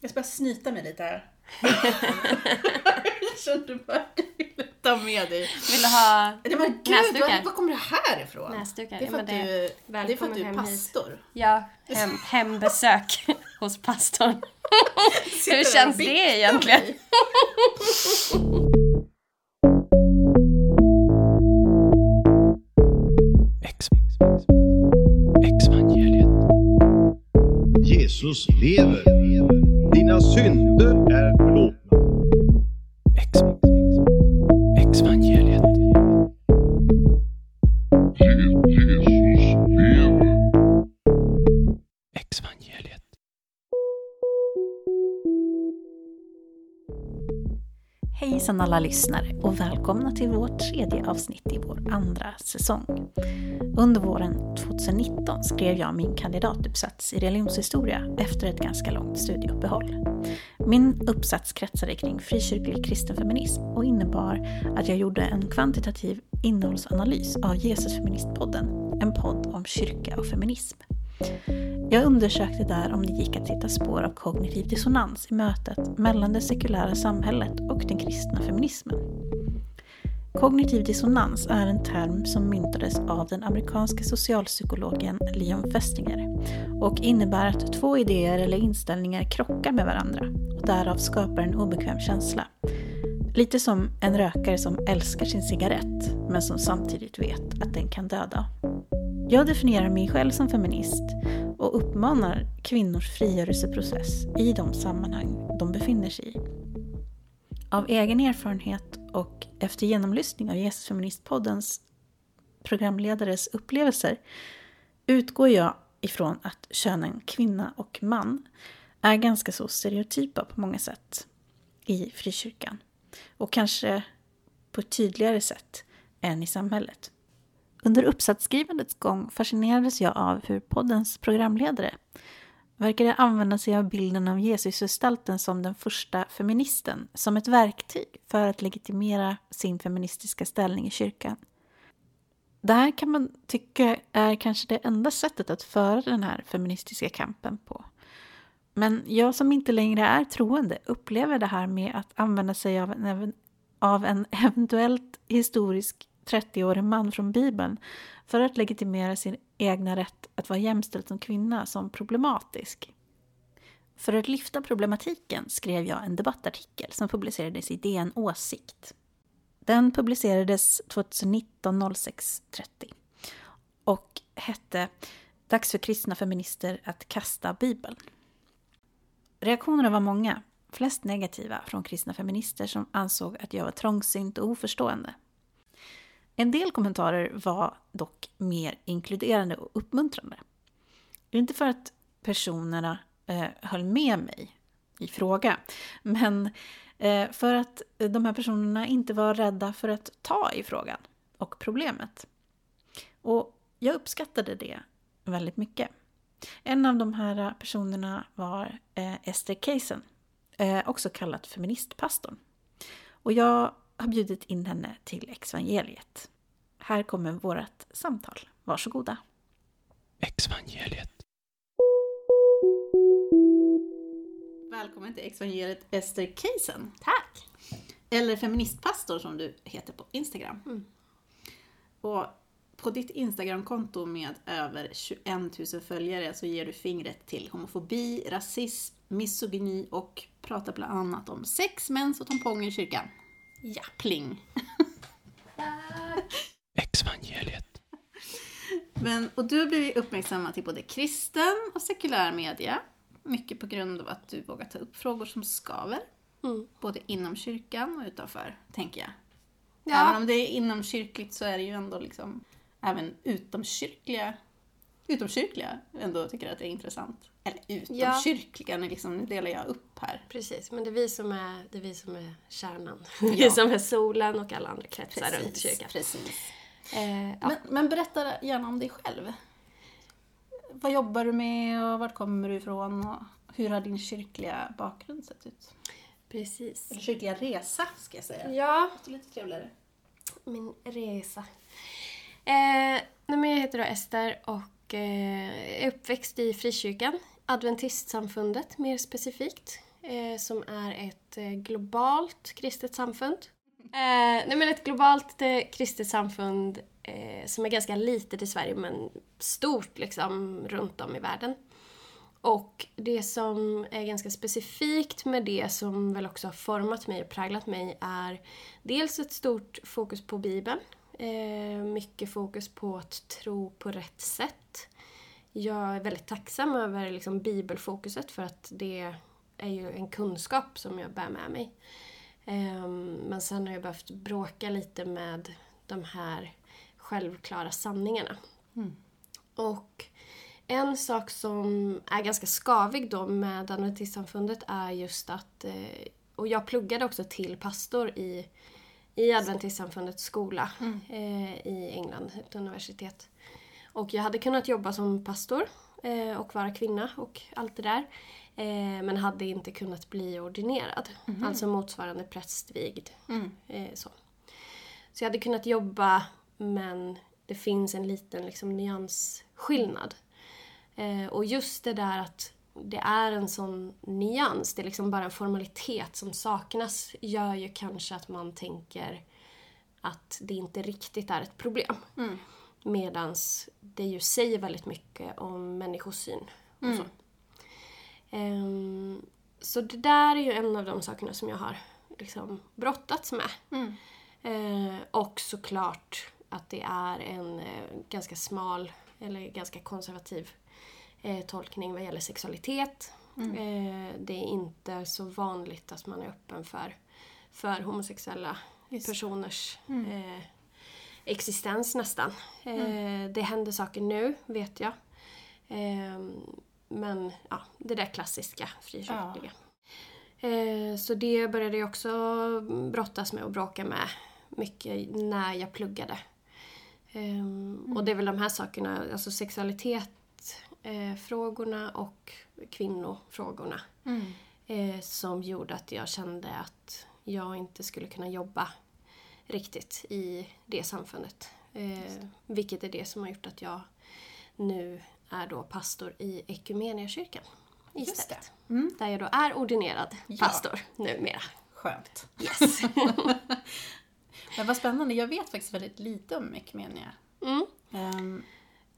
Jag ska bara snyta mig lite här. jag kände bara att jag ville ta med dig. Vill du ha Nej, men gud, Näsdukar? var, var kommer det här ifrån? näsdukar? Det är för att det- du, det är för att du är pastor. Ja, hem, hembesök hos pastorn. Hur känns det egentligen? Jesus lever. synd. Hejsan alla lyssnare och välkomna till vårt tredje avsnitt i vår andra säsong. Under våren 2019 skrev jag min kandidatuppsats i religionshistoria efter ett ganska långt studieuppehåll. Min uppsats kretsade kring frikyrklig kristen feminism och innebar att jag gjorde en kvantitativ innehållsanalys av Jesusfeministpodden, en podd om kyrka och feminism. Jag undersökte där om det gick att hitta spår av kognitiv dissonans i mötet mellan det sekulära samhället och den kristna feminismen. Kognitiv dissonans är en term som myntades av den amerikanska socialpsykologen Leon Festinger och innebär att två idéer eller inställningar krockar med varandra och därav skapar en obekväm känsla. Lite som en rökare som älskar sin cigarett men som samtidigt vet att den kan döda. Jag definierar mig själv som feminist och uppmanar kvinnors frigörelseprocess i de sammanhang de befinner sig i. Av egen erfarenhet och efter genomlyssning av Jesus Feministpoddens programledares upplevelser utgår jag ifrån att könen kvinna och man är ganska så stereotypa på många sätt i frikyrkan. Och kanske på ett tydligare sätt än i samhället. Under uppsatsskrivandets gång fascinerades jag av hur poddens programledare verkade använda sig av bilden av Jesusgestalten som den första feministen som ett verktyg för att legitimera sin feministiska ställning i kyrkan. Det här kan man tycka är kanske det enda sättet att föra den här feministiska kampen på. Men jag som inte längre är troende upplever det här med att använda sig av en, ev- av en eventuellt historisk 30-årig man från Bibeln för att legitimera sin egna rätt att vara jämställd som kvinna som problematisk. För att lyfta problematiken skrev jag en debattartikel som publicerades i DN Åsikt. Den publicerades 2019 06 30 och hette Dags för kristna feminister att kasta Bibeln. Reaktionerna var många, flest negativa från kristna feminister som ansåg att jag var trångsynt och oförstående. En del kommentarer var dock mer inkluderande och uppmuntrande. Inte för att personerna eh, höll med mig i fråga, men eh, för att de här personerna inte var rädda för att ta i frågan och problemet. Och jag uppskattade det väldigt mycket. En av de här personerna var eh, Ester Keisen, eh, också kallat feministpastorn. Och jag har bjudit in henne till Exvangeliet. Här kommer vårt samtal. Varsågoda. Exvangeliet. Välkommen till Exvangeliet Ester Keisen. Tack! Eller feministpastor som du heter på Instagram. Mm. Och på ditt Instagramkonto med över 21 000 följare så ger du fingret till homofobi, rasism, misogyni och pratar bland annat om sex, mens och tamponger i kyrkan. Ja, pling! Exvangeliet. Men, och du har blivit uppmärksammad till både kristen och sekulär media. Mycket på grund av att du vågar ta upp frågor som skaver. Mm. Både inom kyrkan och utanför, tänker jag. Ja. Även om det är inomkyrkligt så är det ju ändå liksom även utomkyrkliga utomkyrkliga ändå tycker att det är intressant. Eller utomkyrkliga, nu liksom, delar jag upp här. Precis, men det är vi som är, det är, vi som är kärnan. Ja. Vi som är solen och alla andra kretsar runt kyrkan. precis. Eh, ja. Men, men berätta gärna om dig själv. Vad jobbar du med och vart kommer du ifrån och hur har din kyrkliga bakgrund sett ut? Precis. Eller kyrkliga resa ska jag säga. Ja, Det är lite trevligare. min resa. Eh, nej, men jag heter då Ester och eh, är uppväxt i frikyrkan. Adventistsamfundet mer specifikt. eh, som är ett eh, globalt kristet samfund. Eh, nej men ett globalt eh, kristet samfund eh, som är ganska litet i Sverige men stort liksom runt om i världen. Och det som är ganska specifikt med det som väl också har format mig och präglat mig är dels ett stort fokus på Bibeln. Eh, mycket fokus på att tro på rätt sätt. Jag är väldigt tacksam över liksom, bibelfokuset för att det är ju en kunskap som jag bär med mig. Ehm, men sen har jag behövt bråka lite med de här självklara sanningarna. Och en sak som är ganska skavig då med Adventistsamfundet är just att, eh, och jag pluggade också till pastor i, i Adventistsamfundets skola eh, i England, ett universitet. Och jag hade kunnat jobba som pastor eh, och vara kvinna och allt det där. Eh, men hade inte kunnat bli ordinerad. Alltså motsvarande prästvigd. Eh, så. så jag hade kunnat jobba men det finns en liten liksom, nyansskillnad. Eh, och just det där att det är en sån nyans, det är liksom bara en formalitet som saknas gör ju kanske att man tänker att det inte riktigt är ett problem. Mm. Medans det ju säger väldigt mycket om människosyn och så. Ehm, så det där är ju en av de sakerna som jag har liksom brottats med. Mm. Eh, och såklart att det är en eh, ganska smal eller ganska konservativ eh, tolkning vad gäller sexualitet. Eh, det är inte så vanligt att man är öppen för, för homosexuella personers eh, existens nästan. Eh, Det händer saker nu, vet jag. Eh, men ja, det där klassiska frikyrkliga. Eh, så det började jag också brottas med och bråka med mycket när jag pluggade. Ehm, Och det är väl de här sakerna, alltså sexualitet, eh, frågorna och kvinnofrågorna eh, som gjorde att jag kände att jag inte skulle kunna jobba riktigt i det samfundet. Eh, vilket är det som har gjort att jag nu är då pastor i Equmeniakyrkan istället. Där jag då är ordinerad pastor numera. Skönt. Yes. Men vad spännande, jag vet faktiskt väldigt lite om Equmenia. Mm, Um,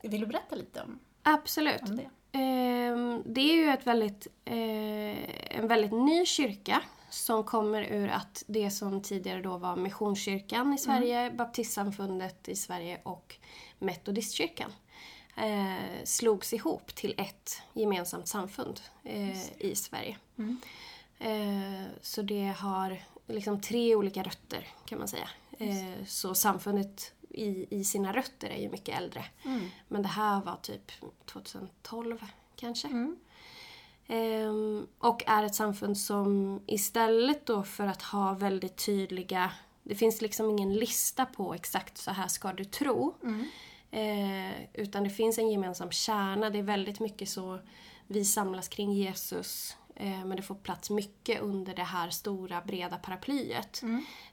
vill du berätta lite om, absolut. om det? Ehm, det är ju ett väldigt, eh, en väldigt ny kyrka som kommer ur att det som tidigare då var Missionskyrkan i Sverige, Baptistsamfundet i Sverige och Metodistkyrkan eh, slogs ihop till ett gemensamt samfund eh, i Sverige. Eh, så det har liksom tre olika rötter kan man säga. Eh, så samfundet i, i sina rötter är ju mycket äldre. Men det här var typ 2012 kanske. Ehm, och är ett samfund som istället då för att ha väldigt tydliga... Det finns liksom ingen lista på exakt så här ska du tro. Eh, utan det finns en gemensam kärna. Det är väldigt mycket så vi samlas kring Jesus. Eh, men det får plats mycket under det här stora breda paraplyet.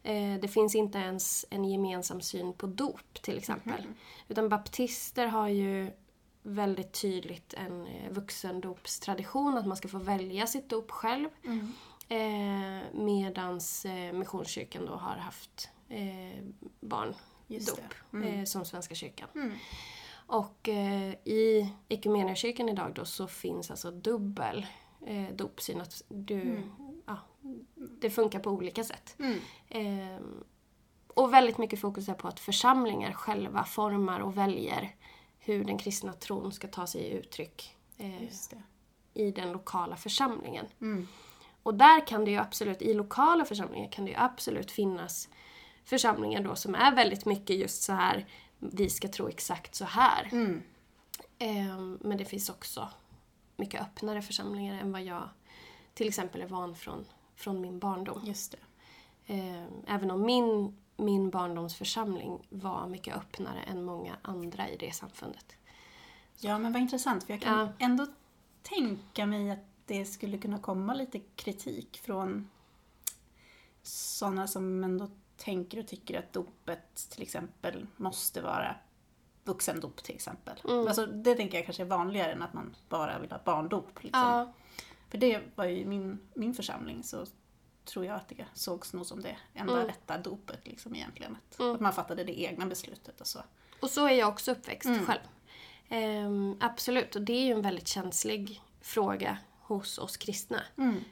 Eh, det finns inte ens en gemensam syn på dop till exempel. Utan baptister har ju väldigt tydligt en eh, vuxendopstradition, att man ska få välja sitt dop själv. Eh, medans eh, Missionskyrkan då har haft eh, barndop eh, som Svenska kyrkan. Och eh, i Equmeniakyrkan idag då så finns alltså dubbel eh, dopsyn. Att du, ja, det funkar på olika sätt. Eh, och väldigt mycket fokus är på att församlingar själva formar och väljer hur den kristna tron ska ta sig uttryck eh, i den lokala församlingen. Och där kan det ju absolut, i lokala församlingar kan det ju absolut finnas församlingar då som är väldigt mycket just så här vi ska tro exakt så här. Ehm, men det finns också mycket öppnare församlingar än vad jag till exempel är van från, från min barndom. Just det. Ehm, även om min, min barndomsförsamling var mycket öppnare än många andra i det samfundet. Ja, men vad intressant, för jag kan Ja. ändå tänka mig att det skulle kunna komma lite kritik från sådana som ändå tänker och tycker att dopet till exempel måste vara vuxendop till exempel. Mm. Alltså, det tänker jag kanske är vanligare än att man bara vill ha barndop. Liksom. Ja, För det var ju i min, min församling så tror jag att det sågs nog som det enda Mm. rätta dopet liksom egentligen. Att, Mm. att man fattade det egna beslutet och så. Och så är jag också uppväxt Mm. själv. Ehm, absolut, och det är ju en väldigt känslig fråga hos oss kristna.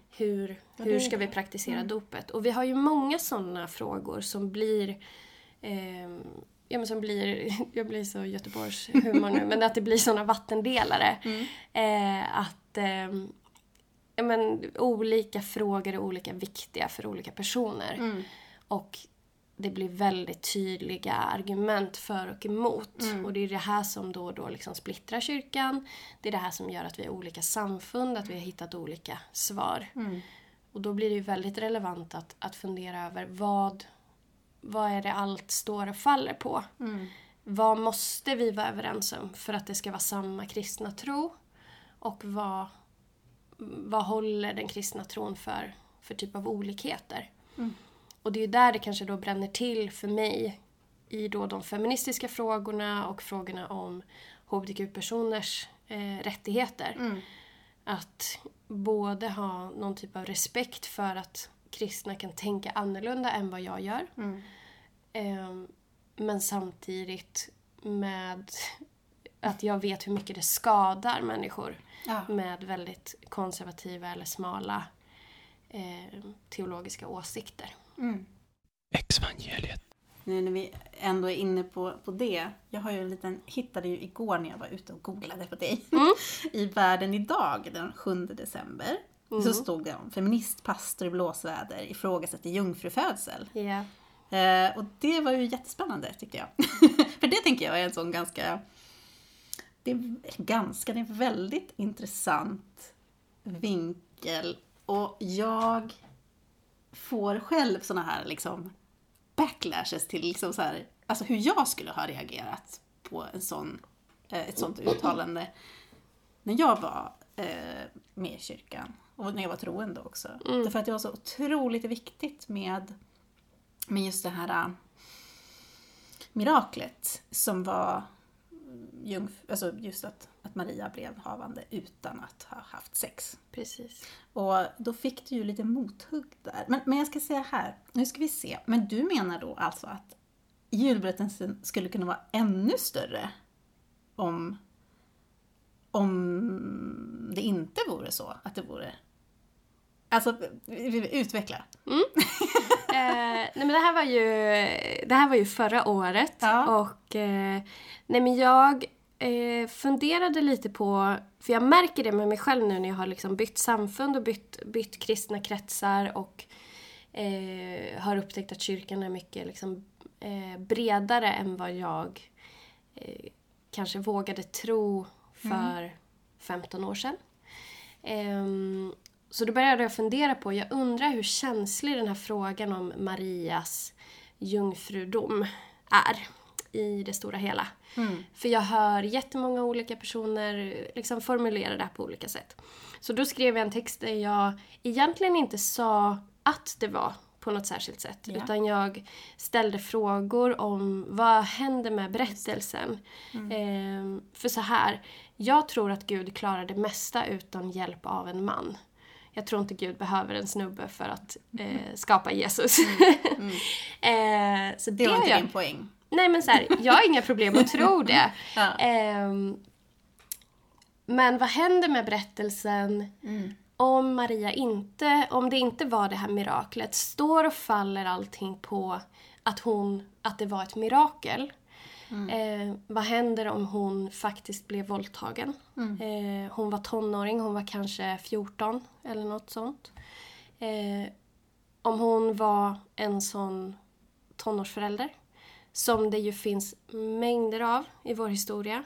Hur, Ja, hur ska vi praktisera Mm. dopet? Och vi har ju många sådana frågor som blir ehm, Ja, men som blir, jag blir så Göteborgs humor nu, men att det blir sådana vattendelare. Mm. Eh, att ehm, ja, men, olika frågor är olika viktiga för olika personer. Mm. Och det blir väldigt tydliga argument för och emot. Mm. Och det är det här som då och då liksom splittrar kyrkan. Det är det här som gör att vi har olika samfund, att vi har hittat olika svar. Mm. Och då blir det ju väldigt relevant att, att fundera över vad, vad är det allt står och faller på? Mm. Vad måste vi vara överens om för att det ska vara samma kristna tro? Och vad, vad håller den kristna tron för, för typ av olikheter? Mm. Och det är ju där det kanske då bränner till för mig i då de feministiska frågorna och frågorna om hbtq-personers eh, rättigheter. Mm. Att både ha någon typ av respekt för att kristna kan tänka annorlunda än vad jag gör. Mm. Ehm, men samtidigt med att jag vet hur mycket det skadar människor Ja. med väldigt konservativa eller smala eh, teologiska åsikter. Mm. Exvangeliet. Nu när vi ändå är inne på, på det. Jag har ju en liten, hittade ju igår när jag var ute och googlade på dig. Mm. I Världen idag den 7 december. Mm. Så stod det om feminist, pastor i blåsväder ifrågasätter jungfrufödsel. Ja. Eh, och det var ju jättespännande tyckte jag. För det tänker jag är en sån ganska, det är ganska, det är en väldigt intressant vinkel. Och jag får själv såna här liksom backlashes till liksom så här, alltså hur jag skulle ha reagerat på en sån, eh, ett sånt uttalande när jag var eh, med i kyrkan. Och när jag var troende också. Därför att det var så otroligt viktigt med med just det här äh, miraklet som var mm, jungf- alltså just att, att Maria blev havande utan att ha haft sex. Precis. Och då fick du ju lite mothugg där. Men, men jag ska säga här, nu ska vi se. Men du menar då alltså att julberättelsen skulle kunna vara ännu större om, om det inte vore så? Att det vore... Alltså, utveckla. Eh, nej men det här var ju, det här var ju förra året. Ja. Och eh, nej men jag eh, funderade lite på, för jag märker det med mig själv nu när jag har liksom bytt samfund och bytt, bytt kristna kretsar och eh, har upptäckt att kyrkan är mycket liksom, eh, bredare än vad jag eh, kanske vågade tro för 15 år sedan. Så då började jag fundera på, jag undrar hur känslig den här frågan om Marias jungfrudom är i det stora hela. För jag hör jättemånga olika personer liksom formulera det här på olika sätt. Så då skrev jag en text där jag egentligen inte sa att det var på något särskilt sätt. Ja. Utan jag ställde frågor om vad händer med berättelsen. Ehm, för så här, jag tror att Gud klarar det mesta utan hjälp av en man. Jag tror inte Gud behöver en snubbe för att eh, skapa Jesus. eh, så det, Det var inte jag din poäng. Nej men så här, jag har inga problem att tro det. Ja. Ehm, men vad händer med berättelsen om Maria inte, om det inte var det här miraklet? Står och faller allting på att hon, att det var ett mirakel? Eh, vad händer om hon faktiskt blev våldtagen? Eh, hon var tonåring, hon var kanske 14 eller något sånt. Eh, om hon var en sån tonårsförälder som det ju finns mängder av i vår historia.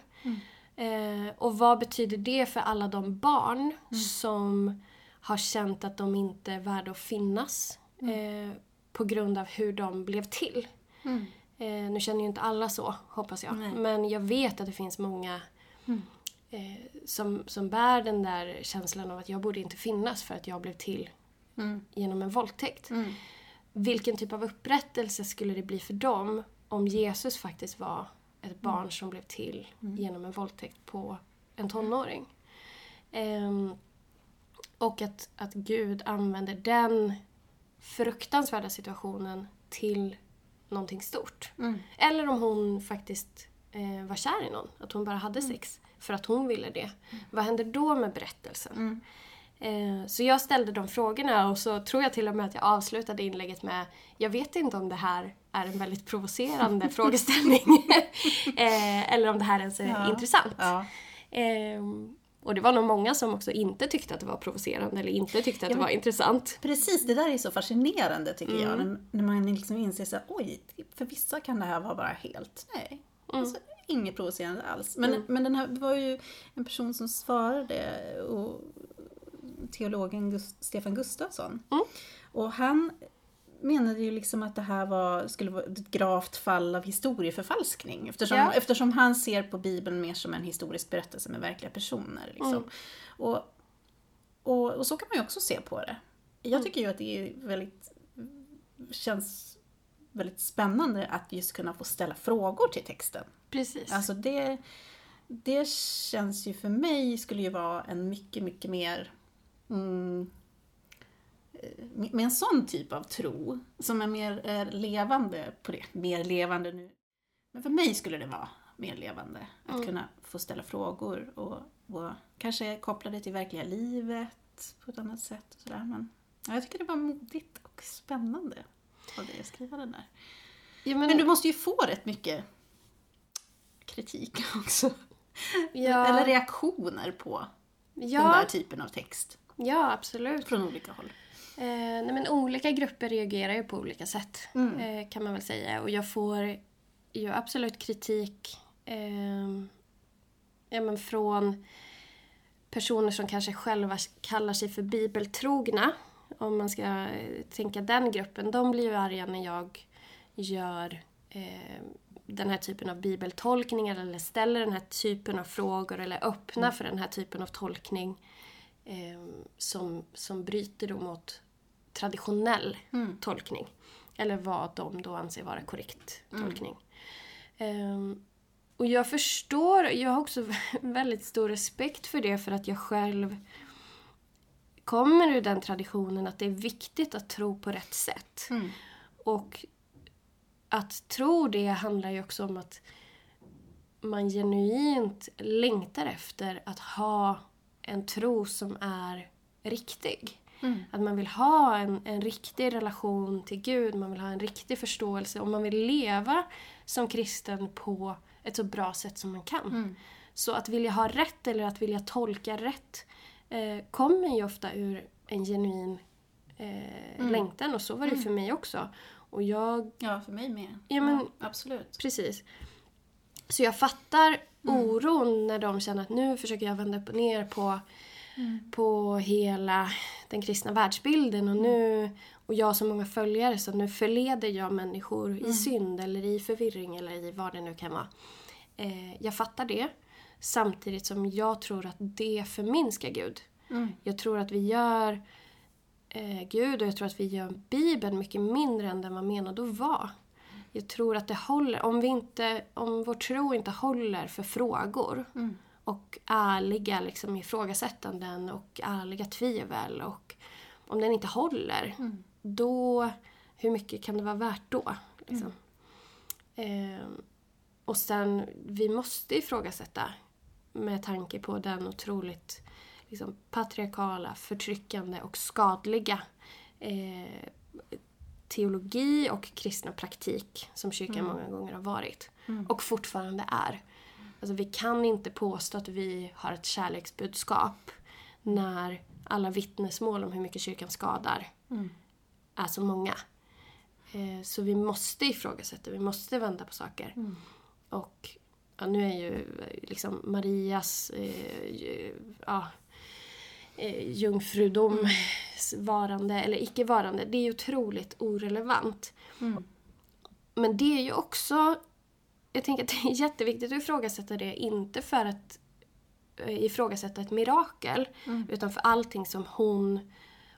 Eh, och vad betyder det för alla de barn som har känt att de inte är värda att finnas eh, på grund av hur de blev till? Eh, nu känner ju inte alla så, hoppas jag. Nej. Men jag vet att det finns många eh, som, som bär den där känslan av att jag borde inte finnas för att jag blev till genom en våldtäkt. Vilken typ av upprättelse skulle det bli för dem om Jesus faktiskt var ett barn som blev till genom en våldtäkt på en tonåring? Ehm, Och att, att Gud använder den fruktansvärda situationen till någonting stort. Mm. Eller om hon faktiskt eh, var kär i någon, att hon bara hade sex för att hon ville det. Vad händer då med berättelsen? Eh, så jag ställde de frågorna och så tror jag till och med att jag avslutade inlägget med Jag vet inte om det här är en väldigt provocerande frågeställning. eh, eller om det här ens är Ja. intressant. Ja. Ehm, och det var nog många som också inte tyckte att det var provocerande eller inte tyckte att Ja, det var intressant. Precis, det där är så fascinerande tycker jag. Mm. När, när man liksom inser så här, oj, för vissa kan det här vara bara helt, nej. Mm. Alltså, inget provocerande alls. Men, men den här, var ju en person som svarade, och, teologen Gust, Stefan Gustafsson. Mm. Och han menade ju liksom att det här var, skulle vara ett gravt fall av historieförfalskning. Eftersom, Ja. eftersom han ser på Bibeln mer som en historisk berättelse med verkliga personer. Liksom. Mm. Och, och, och så kan man ju också se på det. Jag tycker ju att det är väldigt, känns väldigt spännande att just kunna få ställa frågor till texten. Precis. Alltså det, det känns ju för mig skulle ju vara en mycket, mycket mer mm, med en sån typ av tro som är mer eh, levande på det. Mer levande nu. Men för mig skulle det vara mer levande. Att Mm. kunna få ställa frågor och, och kanske koppla det till verkliga livet på ett annat sätt. Och sådär. Men ja, jag tycker det var modigt och spännande av dig att skriva den där. ja, men, Men du måste ju få rätt mycket kritik också. ja, Eller reaktioner på den ja, där typen av text. ja, absolut. Från olika håll. Eh, nej, men olika grupper reagerar ju på olika sätt. Mm. Eh, kan man väl säga. Och jag får ju absolut kritik eh, ja, men från personer som kanske själva kallar sig för bibeltrogna. Om man ska eh, tänka den gruppen. De blir ju arga när jag gör eh, den här typen av bibeltolkningar eller ställer den här typen av frågor eller öppnar för den här typen av tolkning eh, som, som bryter då mot traditionell tolkning. Eller vad de då anser vara korrekt tolkning. Ehm, och jag förstår, jag har också väldigt stor respekt för det för att jag själv kommer ur den traditionen att det är viktigt att tro på rätt sätt. Mm. Och att tro det handlar ju också om att man genuint längtar efter att ha en tro som är riktig. Mm. Att man vill ha en, en riktig relation till Gud, man vill ha en riktig förståelse och man vill leva som kristen på ett så bra sätt som man kan. Mm. Så att vilja ha rätt eller att vilja tolka rätt eh, kommer ju ofta ur en genuin eh, längtan och så var det för mig också. Och jag, Ja, för mig med. Ja, men- absolut. precis. Så jag fattar oron när de känner att nu försöker jag vända upp och ner på, på hela den kristna världsbilden och nu och jag har så många följare så nu förleder jag människor i synd eller i förvirring eller i vad det nu kan vara. Eh, jag fattar det. Samtidigt som jag tror att det förminskar Gud. Mm. Jag tror att vi gör eh, Gud och jag tror att vi gör Bibeln mycket mindre än den var menad att vara. Jag tror att det håller. Om, vi inte, om vår tro inte håller för frågor Mm. Och ärliga liksom, ifrågasättanden och ärliga tvivel och om den inte håller, Mm. då hur mycket kan det vara värt då? Liksom? Ehm, och sen, vi måste ifrågasätta med tanke på den otroligt liksom, patriarkala, förtryckande och skadliga eh, teologi och kristna praktik som kyrkan många gånger har varit. Och fortfarande är. Alltså, vi kan inte påstå att vi har ett kärleksbudskap när alla vittnesmål om hur mycket kyrkan skadar är så många. Eh, så vi måste ifrågasätta, vi måste vända på saker. Och ja, nu är ju liksom Marias eh, ja, eh, jungfrudom varande eller icke varande, det är ju otroligt orelevant. Men det är ju också, jag tänker att det är jätteviktigt att ifrågasätta det, inte för att eh, ifrågasätta ett mirakel, utan för allting som hon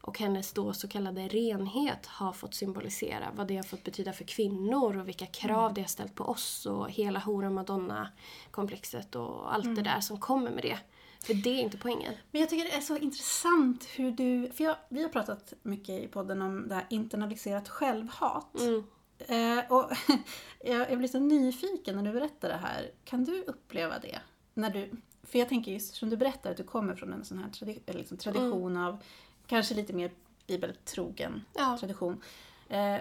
och hennes då så kallade renhet har fått symbolisera. Vad det har fått betyda för kvinnor och vilka krav det har ställt på oss och hela hora madonna-komplexet och allt det där som kommer med det. För det är inte poängen. Men jag tycker det är så intressant hur du... För jag, vi har pratat mycket i podden om det här internaliserat självhat. Mm. Eh, och jag, jag blir så nyfiken när du berättar det här. Kan du uppleva det? När du, för jag tänker just som du berättar att du kommer från en sån här tradi liksom tradition av kanske lite mer bibeltrogen Ja. tradition. Eh,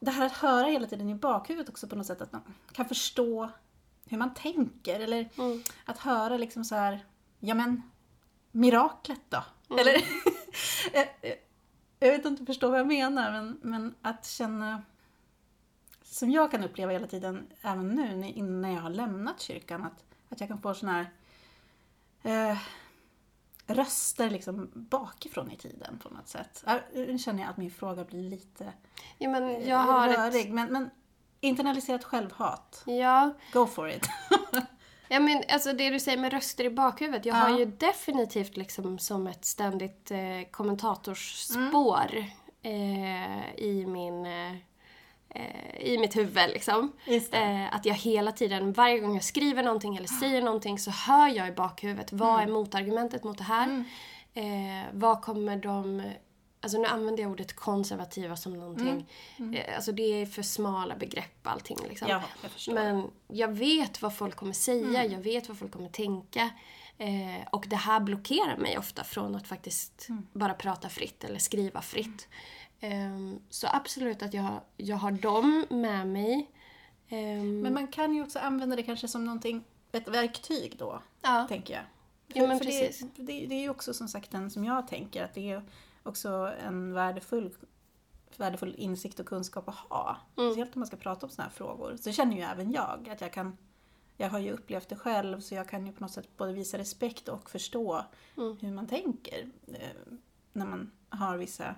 det här att höra hela tiden i bakhuvudet också på något sätt att man kan förstå hur man tänker. Eller Mm. att höra liksom så här, ja men miraklet då? Mm. Eller, jag, jag- jag vet inte om du förstår vad jag menar men, men att känna som jag kan uppleva hela tiden, även nu innan jag har lämnat kyrkan, att, att jag kan få såna här eh, röster liksom bakifrån i tiden på något sätt. Nu känner jag att min fråga blir lite Ja, men jag har ett... rörig, men, men internaliserat självhat, Ja, go for it. Ja men alltså det du säger med röster i bakhuvudet. Jag Ja. har ju definitivt liksom som ett ständigt eh, kommentatorspår eh, i min eh, eh, i mitt huvud liksom. Eh, att jag hela tiden, varje gång jag skriver någonting eller säger någonting så hör jag i bakhuvudet. Vad är motargumentet mot det här? Eh, vad kommer de... Alltså nu använder jag ordet konservativa som någonting. Eh, alltså det är för smala begrepp allting liksom. Ja, jag. Men jag vet vad folk kommer säga, jag vet vad folk kommer tänka. Eh, och det här blockerar mig ofta från att faktiskt bara prata fritt eller skriva fritt. Ehm, så absolut att jag, har- jag har dem med mig. Ehm, Men man kan ju också använda det kanske som någonting, ett verktyg då, ja. tänker jag. Ja, men det, precis. det, det är ju också som sagt den som jag tänker att det är också en värdefull, värdefull insikt och kunskap att ha. Mm. Speciellt om man ska prata om sådana här frågor. Så känner ju även jag att jag kan jag har ju upplevt det själv så jag kan ju på något sätt både visa respekt och förstå Mm. hur man tänker. Eh, när man har vissa,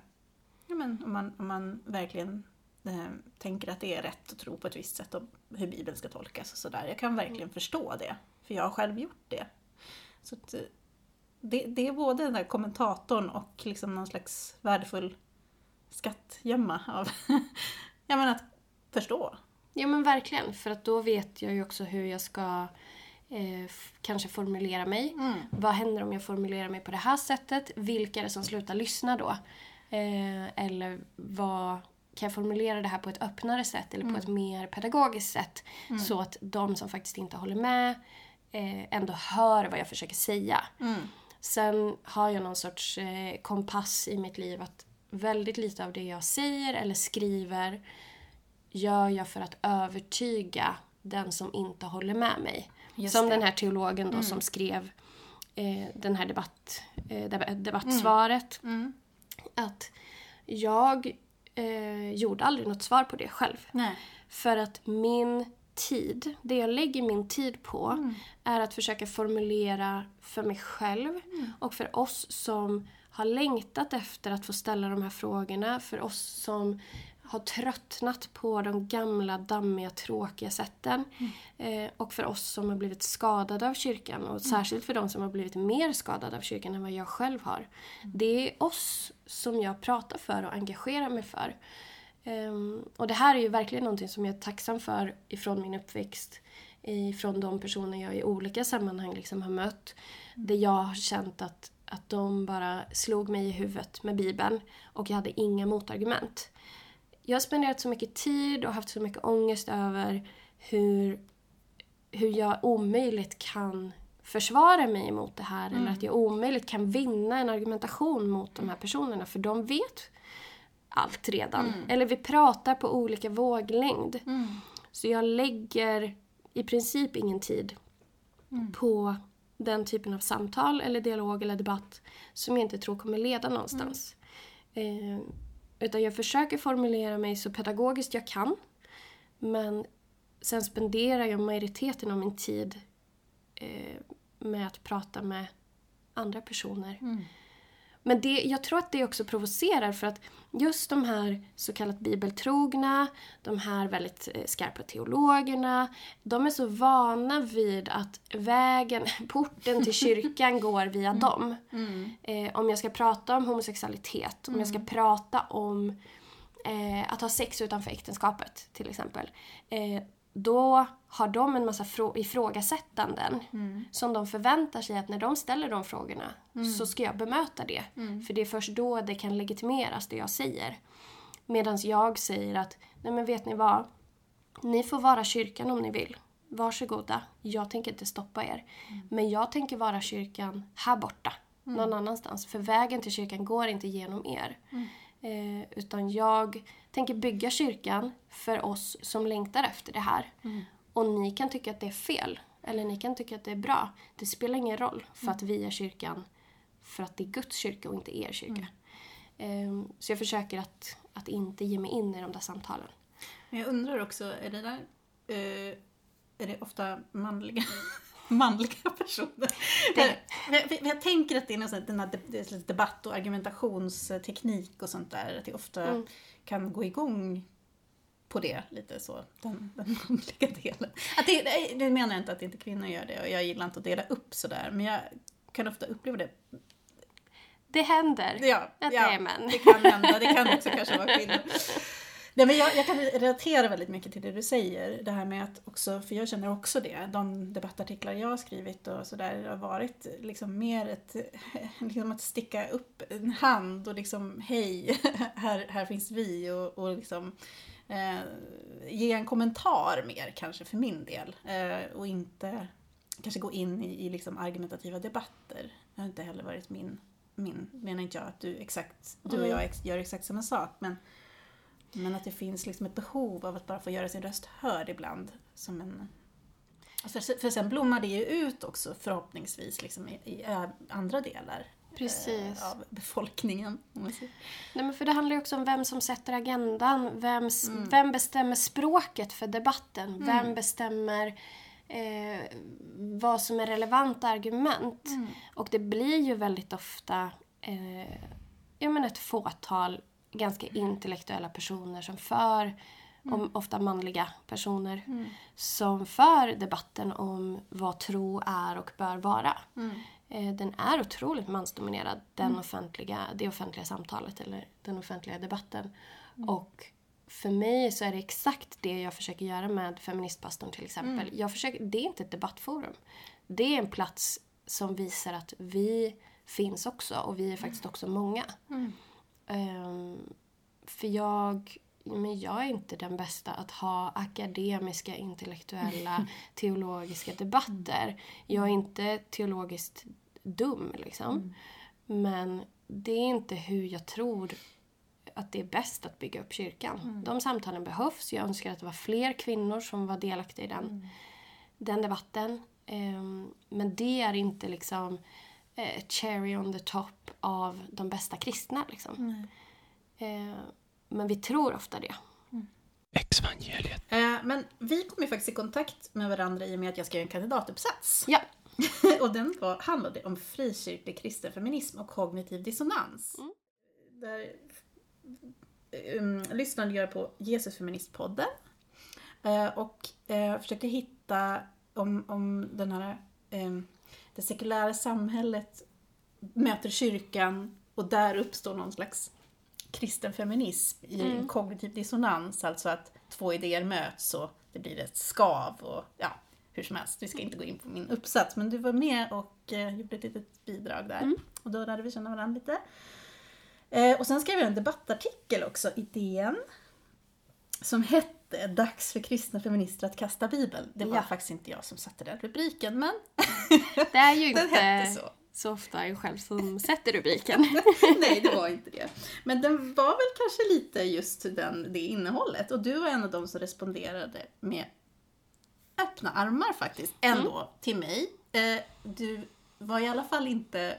ja men om man, om man verkligen eh, tänker att det är rätt att tro på ett visst sätt om hur Bibeln ska tolkas och sådär. Jag kan verkligen förstå det. För jag har själv gjort det. Så att, eh, det, det är både den där kommentatorn och liksom någon slags värdefull skattgömma av ja, men att förstå. Ja men verkligen, för att då vet jag ju också hur jag ska eh, kanske formulera mig. Vad händer om jag formulerar mig på det här sättet? Vilka är det som slutar lyssna då? Eh, eller vad kan jag formulera det här på ett öppnare sätt eller på ett mer pedagogiskt sätt? Så att de som faktiskt inte håller med eh, ändå hör vad jag försöker säga. Sen har jag någon sorts eh, kompass i mitt liv att väldigt lite av det jag säger eller skriver gör jag för att övertyga den som inte håller med mig. Just som det. Mm. den här teologen då som skrev eh, den här debatt, eh, deb- debattsvaret. Mm. Att jag eh, gjorde aldrig något svar på det själv. Nej. För att min tid, det jag lägger min tid på är att försöka formulera för mig själv och för oss som har längtat efter att få ställa de här frågorna. För oss som har tröttnat på de gamla, dammiga, tråkiga sätten. Eh, och för oss som har blivit skadade av kyrkan och särskilt för de som har blivit mer skadade av kyrkan än vad jag själv har. Det är oss som jag pratar för och engagerar mig för. Ehm, och det här är ju verkligen någonting som jag är tacksam för ifrån min uppväxt. Ifrån de personer jag i olika sammanhang liksom har mött. Där jag har känt att, att de bara slog mig i huvudet med Bibeln och jag hade inga motargument. Jag har spenderat så mycket tid och haft så mycket ångest över hur, hur jag omöjligt kan försvara mig emot det här eller att jag omöjligt kan vinna en argumentation mot de här personerna för de vet allt redan. Eller vi pratar på olika våglängd. Så jag lägger i princip ingen tid på den typen av samtal eller dialog eller debatt som jag inte tror kommer leda någonstans. Eh, utan jag försöker formulera mig så pedagogiskt jag kan. Men sen spenderar jag majoriteten av min tid eh, med att prata med andra personer. Mm. Men det, jag tror att det också provocerar för att just de här så kallat bibeltrogna, de här väldigt eh, skarpa teologerna, de är så vana vid att vägen, porten till kyrkan går via dem. Eh, om jag ska prata om homosexualitet, om jag ska prata om eh, att ha sex utanför äktenskapet till exempel. Eh, då har de en massa frå- ifrågasättanden som de förväntar sig att när de ställer de frågorna så ska jag bemöta det. För det är först då det kan legitimeras, det jag säger. Medan jag säger att, nej men vet ni vad? Ni får vara kyrkan om ni vill. Varsågoda. Jag tänker inte stoppa er. Men jag tänker vara kyrkan här borta. Någon annanstans. För vägen till kyrkan går inte genom er. Eh, utan jag tänker bygga kyrkan för oss som längtar efter det här. Och ni kan tycka att det är fel. Eller ni kan tycka att det är bra. Det spelar ingen roll för att vi är kyrkan. För att det är Guds kyrka och inte er kyrka. Eh, så jag försöker att, att inte ge mig in i de där samtalen. Men jag undrar också, är det där... Eh, är det ofta manliga, manliga personer? Det- Jag, jag, tänker att det är någon den här debatt och argumentationsteknik och sånt där. Att det ofta Mm. kan gå igång på det lite så, den, den manliga delen. Att det, det menar jag inte att inte kvinnor gör det och jag gillar inte att dela upp sådär. Men jag kan ofta uppleva det. Det händer Ja, att ja, det är män. Det kan hända, det kan också kanske vara kvinnor. Nej, men jag, jag kan relatera väldigt mycket till det du säger. Det här med att också, för jag känner också det. De debattartiklar jag har skrivit och sådär har varit liksom mer ett, liksom att sticka upp en hand och liksom hej, här, här finns vi och, och liksom eh, ge en kommentar mer kanske för min del. Eh, och inte kanske gå in i, i liksom argumentativa debatter. Det har inte heller varit min, min menar inte jag att du exakt, du och jag ex, gör exakt samma sak men men att det finns liksom ett behov av att bara få göra sin röst hörd ibland. Som en... Alltså, för sen blommar det ju ut också förhoppningsvis liksom i, i andra delar Precis. eh, av befolkningen. Nej, men för det handlar ju också om vem som sätter agendan. Vem, vem bestämmer språket för debatten? Vem bestämmer eh, vad som är relevanta argument? Och det blir ju väldigt ofta eh, ja, men ett fåtal ganska intellektuella personer som för, om, ofta manliga personer, som för debatten om vad tro är och bör vara. Eh, den är otroligt mansdominerad, den offentliga, det offentliga samtalet eller den offentliga debatten. Och för mig så är det exakt det jag försöker göra med Feministpastorn till exempel. Jag försöker, det är inte ett debattforum. Det är en plats som visar att vi finns också och vi är faktiskt också många. Ehm, för jag, men jag är inte den bästa att ha akademiska, intellektuella, teologiska debatter. Jag är inte teologiskt dum liksom. Men det är inte hur jag tror att det är bäst att bygga upp kyrkan. De samtalen behövs. Jag önskar att det var fler kvinnor som var delaktiga i den, den debatten. Ehm, men det är inte liksom eh, cherry on the top av de bästa kristna. Liksom. Eh, men vi tror ofta det. Exvangeliet. Eh, men vi kom ju faktiskt i kontakt med varandra i och med att jag skrev en kandidatuppsats. Ja, och den var, handlade om frikyrklig kristen feminism och kognitiv dissonans. Där um, lyssnade jag på Jesusfeministpodden eh, och eh, försökte hitta om, om den här, eh, det sekulära samhället möter kyrkan och där uppstår någon slags kristen feminism i en kognitiv dissonans, alltså att två idéer möts och det blir ett skav och ja, hur som helst. Vi ska inte gå in på min uppsats, men du var med och eh, gjorde ett litet bidrag där. Och då lärde vi känna varandra lite. Eh, och sen skrev jag en debattartikel också i DN som hette Dags för kristna feminister att kasta bibeln. Det var Ja. faktiskt inte jag som satte den rubriken, men det är ju inte så. så ofta en själv som sätter rubriken. Nej, det var inte det. Men den var väl kanske lite just den, det innehållet. Och du var en av de som responderade med öppna armar faktiskt, ändå, till mig. Eh, du var i alla fall inte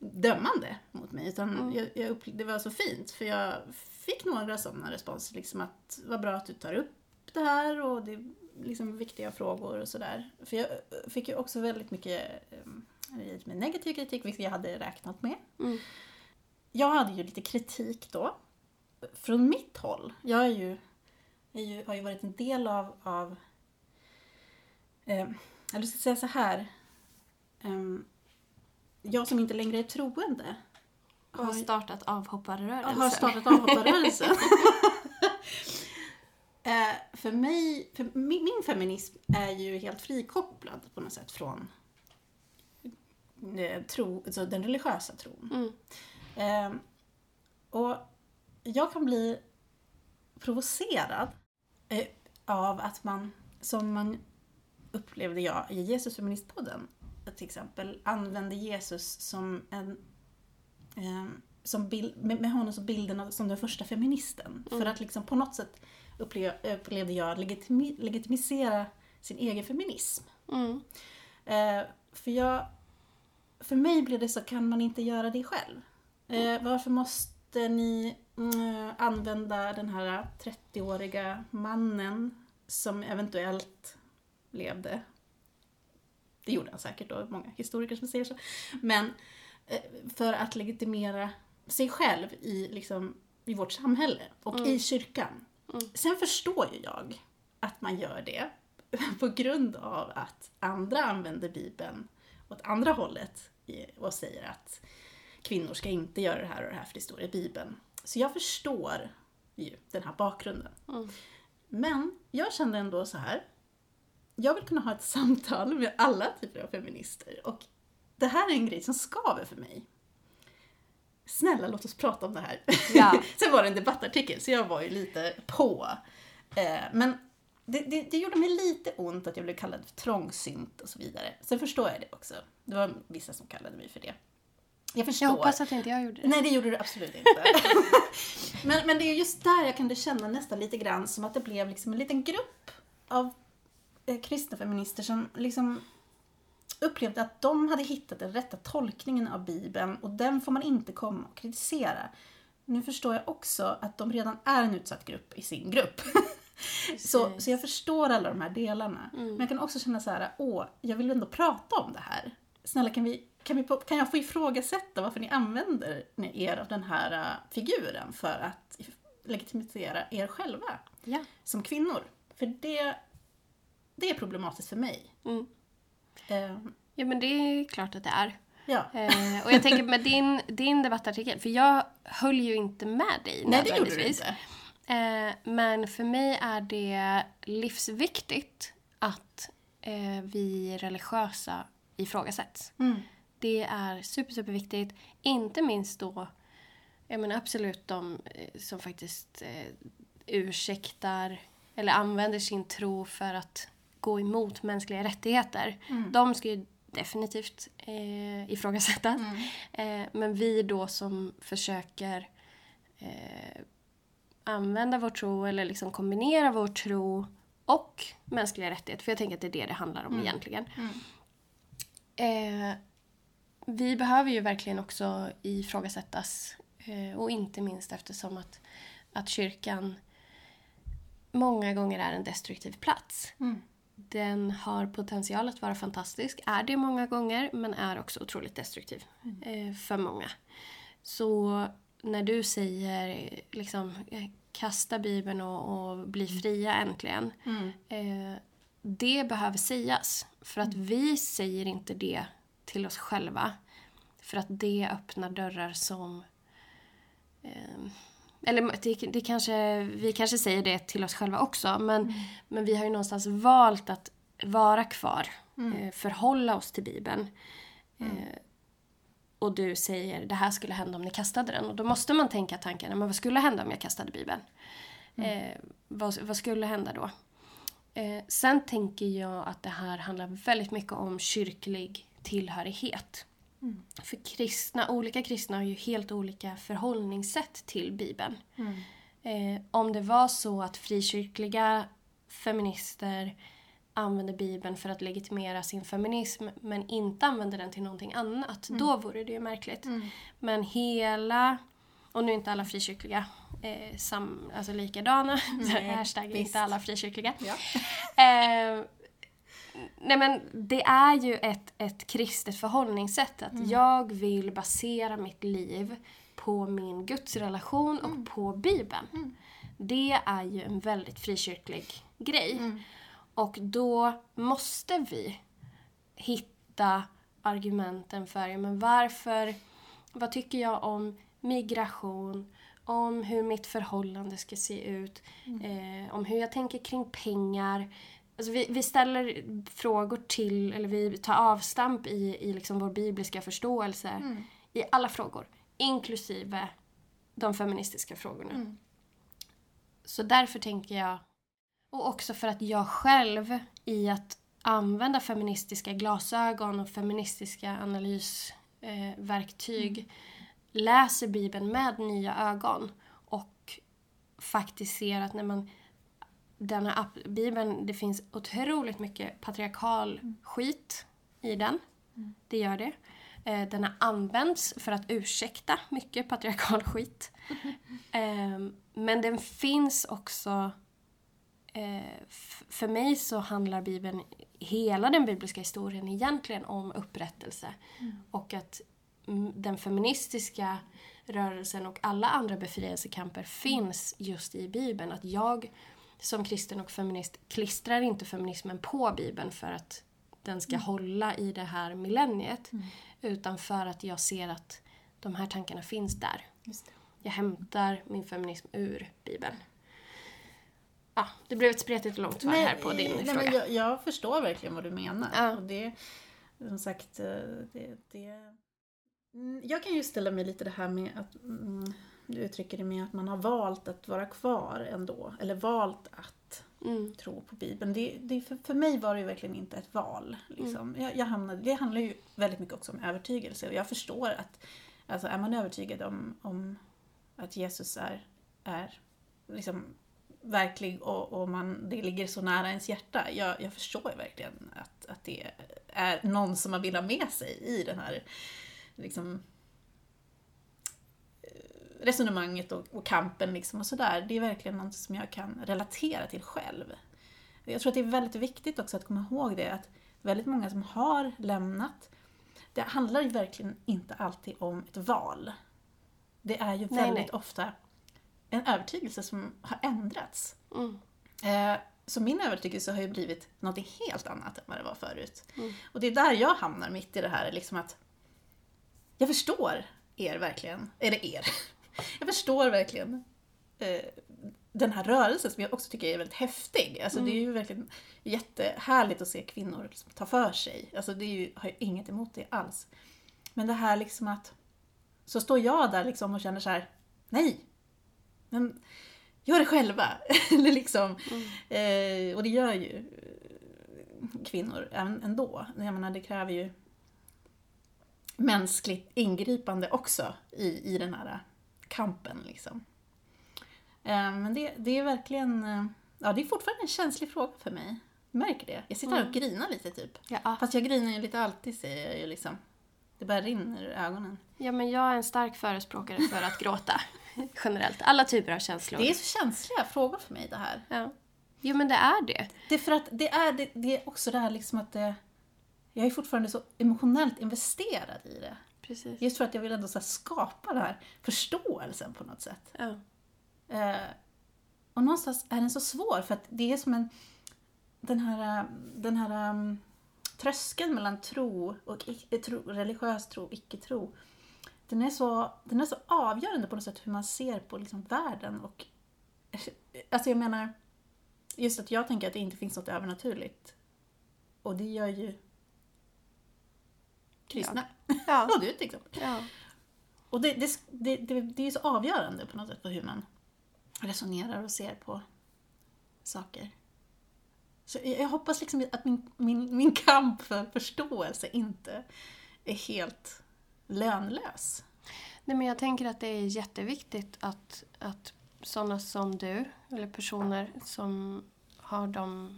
dömande mot mig, utan jag, jag upple- det var så fint, för jag fick några sådana responser, liksom att vad bra att du tar upp det här och det är liksom viktiga frågor och sådär. För jag fick ju också väldigt mycket eh, med negativ kritik, vilket jag hade räknat med. Mm. Jag hade ju lite kritik då. Från mitt håll. Jag är ju, är ju, har ju varit en del av, av eh, eller ska säga så här. Ehm, jag som inte längre är troende har startat avhopparrörelser. har startat avhopparrörelsen. Eh, för mig, för min, min feminism är ju helt frikopplad på något sätt från eh, tro, alltså den religiösa tron. Mm. Eh, och jag kan bli provocerad eh, av att man, som man upplevde jag i Jesusfeministpodden, till exempel använde Jesus som en som bild, med, med honom som bilden av, som den första feministen. För att liksom på något sätt upplevde, upplevde jag legitimi, legitimisera sin egen feminism. Mm. Eh, för jag, för mig blir det så, kan man inte göra det själv? Eh, varför måste ni mm, använda den här 30-åriga mannen som eventuellt levde? Det gjorde han säkert då, många historiker som säger så. Men för att legitimera sig själv i, liksom, i vårt samhälle och i kyrkan. Sen förstår ju jag att man gör det på grund av att andra använder Bibeln åt andra hållet och säger att kvinnor ska inte göra det här och det här för det står i Bibeln. Så jag förstår ju den här bakgrunden. Men jag kände ändå så här. Jag vill kunna ha ett samtal med alla typer av feminister och det här är en grej som skaver för mig. Snälla låt oss prata om det här. Ja. Sen var det en debattartikel så jag var ju lite på. Eh, men det, det, det gjorde mig lite ont att jag blev kallad för trångsynt och så vidare. Sen förstår jag det också. Det var vissa som kallade mig för det. Jag förstår. Jag hoppas att inte jag gjorde det. Nej, det gjorde du absolut inte. men, men det är just där jag kunde känna nästan lite grann som att det blev liksom en liten grupp av eh, kristna feminister som liksom upplevde att de hade hittat den rätta tolkningen av Bibeln och den får man inte komma och kritisera. Nu förstår jag också att de redan är en utsatt grupp i sin grupp. så, så jag förstår alla de här delarna. Men jag kan också känna så här, åh, jag vill ändå prata om det här. Snälla, kan, vi, kan, vi, kan jag få ifrågasätta varför ni använder er av den här äh, figuren för att legitimisera er själva Ja. som kvinnor? För det, det är problematiskt för mig. Mm. Eh, ja, men det är klart att det är. ja. Eh, och jag tänker med din, din debattartikel, för jag höll ju inte med dig Nej, det gjorde du inte. Eh, men för mig är det livsviktigt att eh, vi religiösa ifrågasätts. Mm. Det är super, superviktigt. Inte minst då, jag menar absolut de eh, som faktiskt eh, ursäktar eller använder sin tro för att gå emot mänskliga rättigheter. De ska ju definitivt eh, ifrågasättas. Eh, men vi då som försöker eh, använda vår tro eller liksom kombinera vår tro och mänskliga rättigheter. För jag tänker att det är det det handlar om egentligen. Eh, vi behöver ju verkligen också ifrågasättas. Eh, och inte minst eftersom att, att kyrkan många gånger är en destruktiv plats. Mm. Den har potential att vara fantastisk, är det många gånger, men är också otroligt destruktiv eh, för många. Så när du säger liksom eh, kasta Bibeln och, och bli fria äntligen. Mm. Eh, det behöver sägas. För att vi säger inte det till oss själva. För att det öppnar dörrar som... Eh, eller det, det kanske, vi kanske säger det till oss själva också. Men, men vi har ju någonstans valt att vara kvar. Eh, förhålla oss till Bibeln. Eh, och du säger det här skulle hända om ni kastade den. Och då måste man tänka tanken, men vad skulle hända om jag kastade Bibeln? Eh, vad, vad skulle hända då? Eh, sen tänker jag att det här handlar väldigt mycket om kyrklig tillhörighet. För kristna, olika kristna har ju helt olika förhållningssätt till Bibeln. Eh, om det var så att frikyrkliga feminister använder Bibeln för att legitimera sin feminism men inte använder den till någonting annat, då vore det ju märkligt. Men hela, och nu är inte alla frikyrkliga eh, sam, alltså likadana, hashtag inte alla frikyrkliga. Ja. Eh, nej men det är ju ett, ett kristet förhållningssätt. Att jag vill basera mitt liv på min gudsrelation och på Bibeln. Det är ju en väldigt frikyrklig grej. Och då måste vi hitta argumenten för, men varför, vad tycker jag om migration, om hur mitt förhållande ska se ut, eh, om hur jag tänker kring pengar. Alltså vi, vi ställer frågor till, eller vi tar avstamp i, i liksom vår bibliska förståelse i alla frågor, inklusive de feministiska frågorna. Så därför tänker jag, och också för att jag själv i att använda feministiska glasögon och feministiska analysverktyg eh, verktyg, läser Bibeln med nya ögon och faktiskt ser att när man den här app- Bibeln, det finns otroligt mycket patriarkal skit i den. Det gör det. Eh, Den har använts för att ursäkta mycket patriarkal skit. Ehm, Men den finns också... eh, För mig så handlar Bibeln, hela den bibliska historien egentligen om upprättelse. Och att mm, den feministiska rörelsen och alla andra befrielsekamper finns just i Bibeln. Att jag som kristen och feminist klistrar inte feminismen på Bibeln för att den ska hålla i det här millenniet. Utan för att jag ser att de här tankarna finns där. Jag hämtar min feminism ur Bibeln. Ja, det blev ett spretigt och långt svar här på din nej, fråga. Men jag, jag förstår verkligen vad du menar. Ja. Och det, som sagt, eh, det, det... Mm, Jag kan ju ställa mig lite det här med att mm, du uttrycker det med att man har valt att vara kvar ändå. Eller valt att Mm. tro på Bibeln. Det, det, för, för mig var det ju verkligen inte ett val. Liksom. Jag, jag hamnade, det handlar ju väldigt mycket också om övertygelse. Och jag förstår att alltså, är man övertygad om, om att Jesus är, är liksom verklig och, och man, det ligger så nära ens hjärta. Jag, jag förstår verkligen att, att det är någon som man vill ha med sig i den här liksom, resonemanget och, och kampen liksom och sådär. Det är verkligen något som jag kan relatera till själv. Jag tror att det är väldigt viktigt också att komma ihåg det att väldigt många som har lämnat, det handlar ju verkligen inte alltid om ett val. Det är ju väldigt nej. ofta en övertygelse som har ändrats. Mm. Eh, så min övertygelse har ju blivit något helt annat än vad det var förut. Och det är där jag hamnar mitt i det här, liksom att jag förstår er verkligen, eller er. Jag förstår verkligen eh, den här rörelsen som jag också tycker är väldigt häftig. Alltså det är ju verkligen jättehärligt att se kvinnor liksom ta för sig. Alltså det ju, har jag inget emot det alls. Men det här liksom att, så står jag där liksom och känner så här: nej, men gör det själva. Eller liksom, eh, och det gör ju eh, kvinnor ändå. Jag menar, det kräver ju mänskligt ingripande också i, i den här kampen. Liksom. Eh, men det, det är verkligen, eh, ja det är fortfarande en känslig fråga för mig. Jag märker det. Jag sitter här och grinar lite typ. Ja. Fast jag grinar ju lite alltid säger jag ju liksom. Det bara rinner ur ögonen. ja, men jag är en stark förespråkare för att gråta. Generellt. Alla typer av känslor. Det är så känsliga frågor för mig det här. Ja. Jo, men det är det. Det är för att det är, det, det är också det här liksom att det, jag är fortfarande så emotionellt investerad i det. Precis. Just för att jag vill ändå så skapa den här förståelsen på något sätt. Ja. Eh, och någonstans är den så svår för att det är som en, den här, eh, den här um, tröskeln mellan tro och icke, tro, religiös tro och icke-tro. Den är, så, den är så avgörande på något sätt hur man ser på liksom världen och Alltså jag menar, just att jag tänker att det inte finns något övernaturligt. Och det gör ju kristna. Ja. och du till exempel. ja. Och det, det, det, det, är så avgörande på något sätt för hur man resonerar och ser på saker. Så jag jag hoppas liksom att min, min, min kamp för förståelse inte är helt lönlös. Nej, men jag tänker att det är jätteviktigt att, att sådana som du, eller personer som har de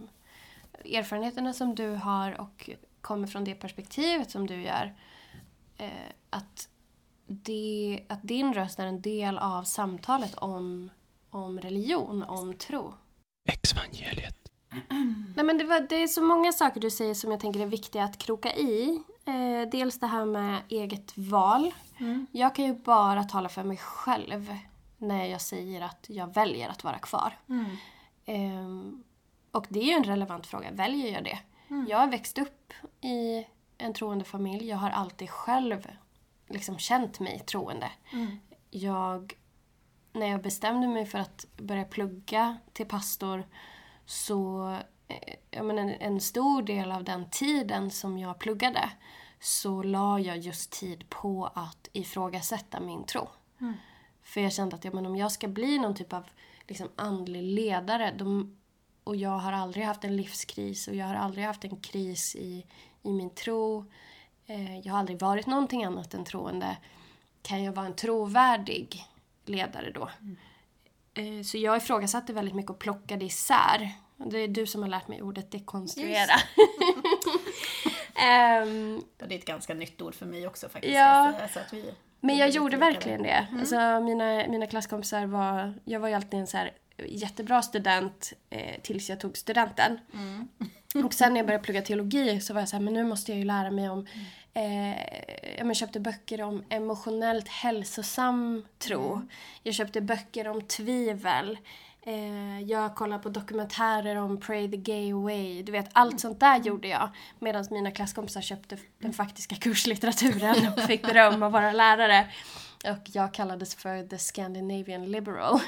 erfarenheterna som du har och kommer från det perspektivet som du gör, eh, att, det, att din röst är en del av samtalet om, om religion, om tro. Exvangeliet. Nej, men det, var, det är så många saker du säger som jag tänker är viktiga att kroka i. Eh, dels det här med eget val. Jag kan ju bara tala för mig själv när jag säger att jag väljer att vara kvar. Ehm, och det är ju en relevant fråga. Väljer jag det? Jag har växt upp i en troende familj. Jag har alltid själv liksom känt mig troende. jag, när jag bestämde mig för att börja plugga till pastor så, eh, jag menar, en, stor del av den tiden som jag pluggade så la jag just tid på att ifrågasätta min tro. För jag kände att ja, men om jag ska bli någon typ av liksom, andlig ledare då, och jag har aldrig haft en livskris och jag har aldrig haft en kris i, i min tro. Eh, jag har aldrig varit någonting annat än troende. Kan jag vara en trovärdig ledare då? Eh, så jag ifrågasatte väldigt mycket och plockade isär. Det är du som har lärt mig ordet dekonstruera. Och det är ett ganska nytt ord för mig också faktiskt. Ja. Så att vi, Men jag gjorde verkligen det. Alltså, mina, mina klasskompisar var... Jag var ju alltid en så här jättebra student eh, tills jag tog studenten. Och sen när jag började plugga teologi så var jag så här, men nu måste jag ju lära mig om... Eh, jag köpte böcker om emotionellt hälsosam tro. Jag köpte böcker om tvivel. Eh, jag kollade på dokumentärer om Pray the Gay Away. Du vet, allt sånt där gjorde jag. Medan mina klasskompisar köpte den faktiska kurslitteraturen och fick beröm av våra lärare. Och jag kallades för the Scandinavian liberal.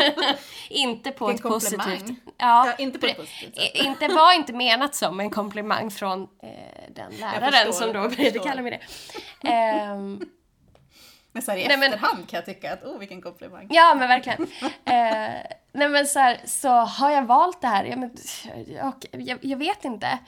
inte på ett positivt... Ja, inte på ett positivt sätt. Inte var inte menat som en komplimang från eh, den läraren som då började kalla mig det. Ehm, Men så här i Nej, men- efterhand kan jag tycka att, oh vilken komplimang. Ja, men verkligen. Eh, nej men så, här, så har jag valt det här? Ja, men, och, jag, jag vet inte.